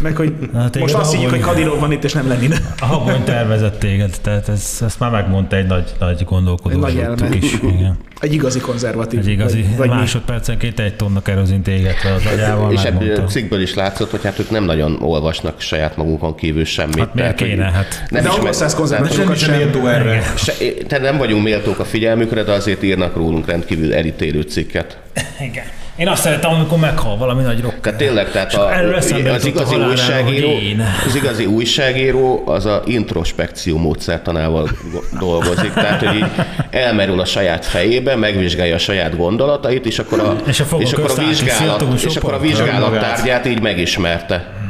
Meg hogy Hát téged most azt hívjuk, hogy Kadirov van itt, és nem Lenin. A habony tervezett téged, tehát ez, ezt már megmondta egy nagy, nagy gondolkodó. Egy nagy elme. is. Igen. Egy igazi konzervatív. Egy igazi vagy, vagy másodpercenként egy tonna kerozint éget le az agyával, És ebből a cikkből is látszott, hogy hát ők nem nagyon olvasnak saját magunkon kívül semmit. Hát miért hogy kéne? Hát nem De ismer- angol száz De konzervatívokat sem sem. méltó erre. Se, tehát nem vagyunk méltók a figyelmükre, de azért írnak rólunk rendkívül elítélő cikket. igen. Én azt szeretem, amikor meghal valami nagy rocker. Tehát tényleg, tehát a, az a igazi haláláról, újságíró, az igazi újságíró az a introspekció módszertanával go- dolgozik. Tehát, hogy így elmerül a saját fejébe, megvizsgálja a saját gondolatait, és akkor a, És a és akkor a, a vizsgálat, és akkor a vizsgálat tárgyát így megismerte.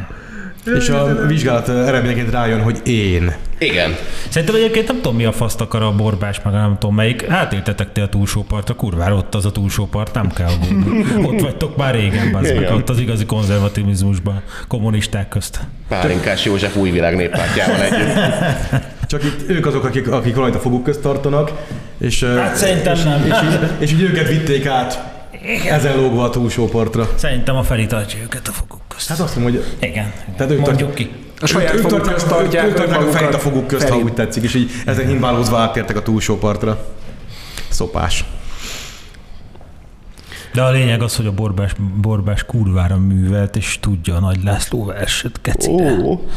És a vizsgálat eredményeként rájön, hogy én. Igen. Szerintem egyébként nem tudom mi a faszt akar a borbás, meg nem tudom melyik. Átéltetek ti a túlsó partra, kurvára ott az a túlsó part, nem kell aggódni. Ott vagytok már régen, bazd meg, ott az igazi konzervativizmusban, kommunisták közt. Pálinkás József új világ néppártjával együtt. Csak itt ők azok, akik, akik valamit a foguk közt tartanak, és, Hát szerintem nem. és, így, és így őket vitték át ezen lógva a túlsó partra. Szerintem a Feri tartja őket a foguk közt. Hát azt mondom, hogy Igen, Tehát ők mondjuk tart- ki. A saját ők, foguk közt tartják ők, tartják a fejét a foguk közt, ha Feri. úgy tetszik, és így ezek himbálózva átértek a túlsó partra. Szopás. De a lényeg az, hogy a borbás, borbás kurvára művelt, és tudja a Nagy László verset, kecire. Ó,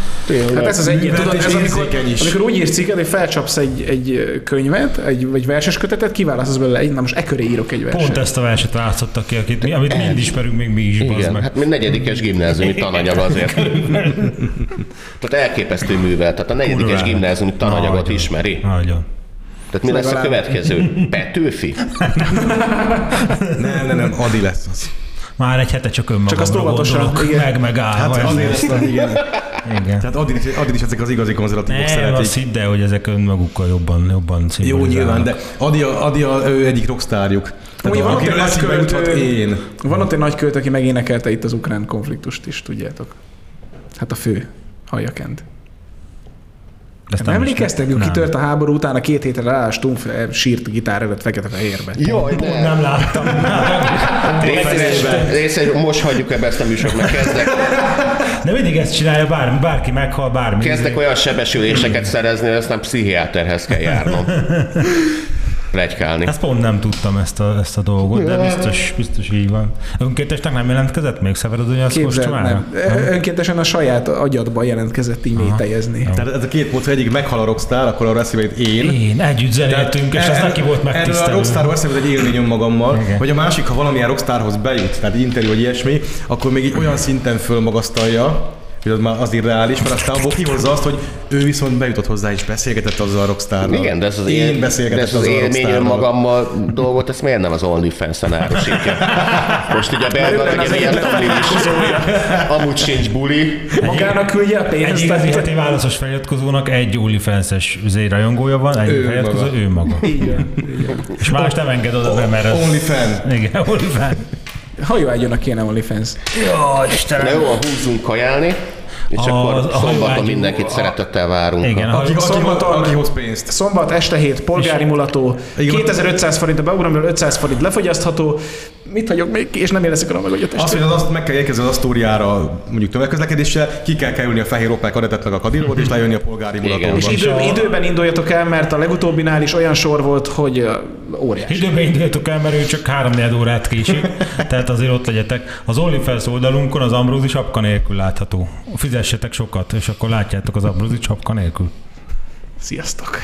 Hát ez az egyik, Művelt tudod, ez amikor, is. amikor úgy írsz cikket, hogy felcsapsz egy, egy könyvet, egy, vagy verses kötetet, kiválasztasz belőle egy, na most e köré írok egy verset. Pont ezt a verset választottak ki, akit mi, amit mind ismerünk, még mi is, Igen, meg. hát még negyedikes gimnáziumi tananyag azért. Tehát elképesztő művel, tehát a negyedikes gimnáziumi tananyagot Nagyon. ismeri. Nagyon. Tehát mi lesz a következő? Petőfi? Nem, nem, nem, Adi lesz az. Már egy hete csak önmagamra Csak azt óvatosan, meg megállva. Hát azért azt, igen. igen. Tehát Adit, Adit is ezek az igazi konzervatívok Nem, szeretik. azt hidd el, hogy ezek önmagukkal jobban, jobban Jó, nyilván, de Adi, a, Adi a, ő egyik rockstárjuk. Amúgy van ott egy nagy költő, én. van ott egy nagy költ, aki megénekelte itt az ukrán konfliktust is, tudjátok. Hát a fő, Hajakent. Ezt Nem emlékeztek, hogy nem. kitört a háború után a két hétre rá, Stumpf sírt gitár előtt fekete-fehérbe. Jaj, de. Nem láttam. Részes, most hagyjuk ebbe ezt a műsort, mert kezdek, De mindig ezt csinálja, bármi, bárki meghal, bármi. kezdek olyan sebesüléseket szerezni, hogy aztán pszichiáterhez kell járnom. Plegykálni. Ezt pont nem tudtam ezt a, ezt a dolgot, de biztos, biztos így van. Önkéntesnek nem jelentkezett még Szeverodonyasz Képzeld, kostumára? nem. Önkéntesen a saját agyadba jelentkezett így métejezni. Tehát ez a két módszer, egyik meghal a rockstar, akkor arra eszébe én. Én együtt zenéltünk, és erről- neki volt Erről a megtisztelő. rockstarról eszembe egy élményem magammal, Igen. hogy a másik, ha valamilyen rockstarhoz bejut, tehát egy interjú vagy ilyesmi, akkor még egy olyan szinten fölmagasztalja, hogy az már azért reális, mert aztán abból kihozza azt, hogy ő viszont bejutott hozzá és beszélgetett azzal a rockstarral. Igen, de ez az, Én él, de ez az azzal a élmény önmagammal dolgot, ezt miért nem az OnlyFans-en árusítja? Most ugye a belga az legyen ilyen egyetlen tablés, amúgy sincs buli. Magának küldje a Egy pénzt. igazi tehát- heti válaszos feliratkozónak egy OnlyFans-es zé rajongója van, egy Ő feliratkozó, maga. ő maga. Van. És más nem enged oda be, mert az... Only fan. Igen, OnlyFans. Hajóágyónak kéne OnlyFans. Jó, Istenem. jó, húzzunk kajálni. És A- akkor a szombaton mindenkit a- szeretettel várunk. Igen, A- Aki, aki, Szombaton- aki hoz pénzt. Szombat este hét, polgári mulató, Igen. 2500 forint a beugramról 500 forint lefogyasztható. Mit hagyok még ki, és nem érezek arra meg, hogy a Azt, hogy az azt meg kell érkezni az Asztóriára mondjuk tömegközlekedéssel, ki kell kerülni a fehér opák adetet meg a kadilót, és lejönni a polgári mulatóba. És És idő, időben induljatok el, mert a legutóbbinál is olyan sor volt, hogy óriási. Időben induljatok el, mert ő csak 3 órát késik, tehát azért ott legyetek. Az OnlyFans oldalunkon az Ambrózi sapka nélkül látható. Fizessetek sokat, és akkor látjátok az Ambrózi sapka nélkül. Sziasztok!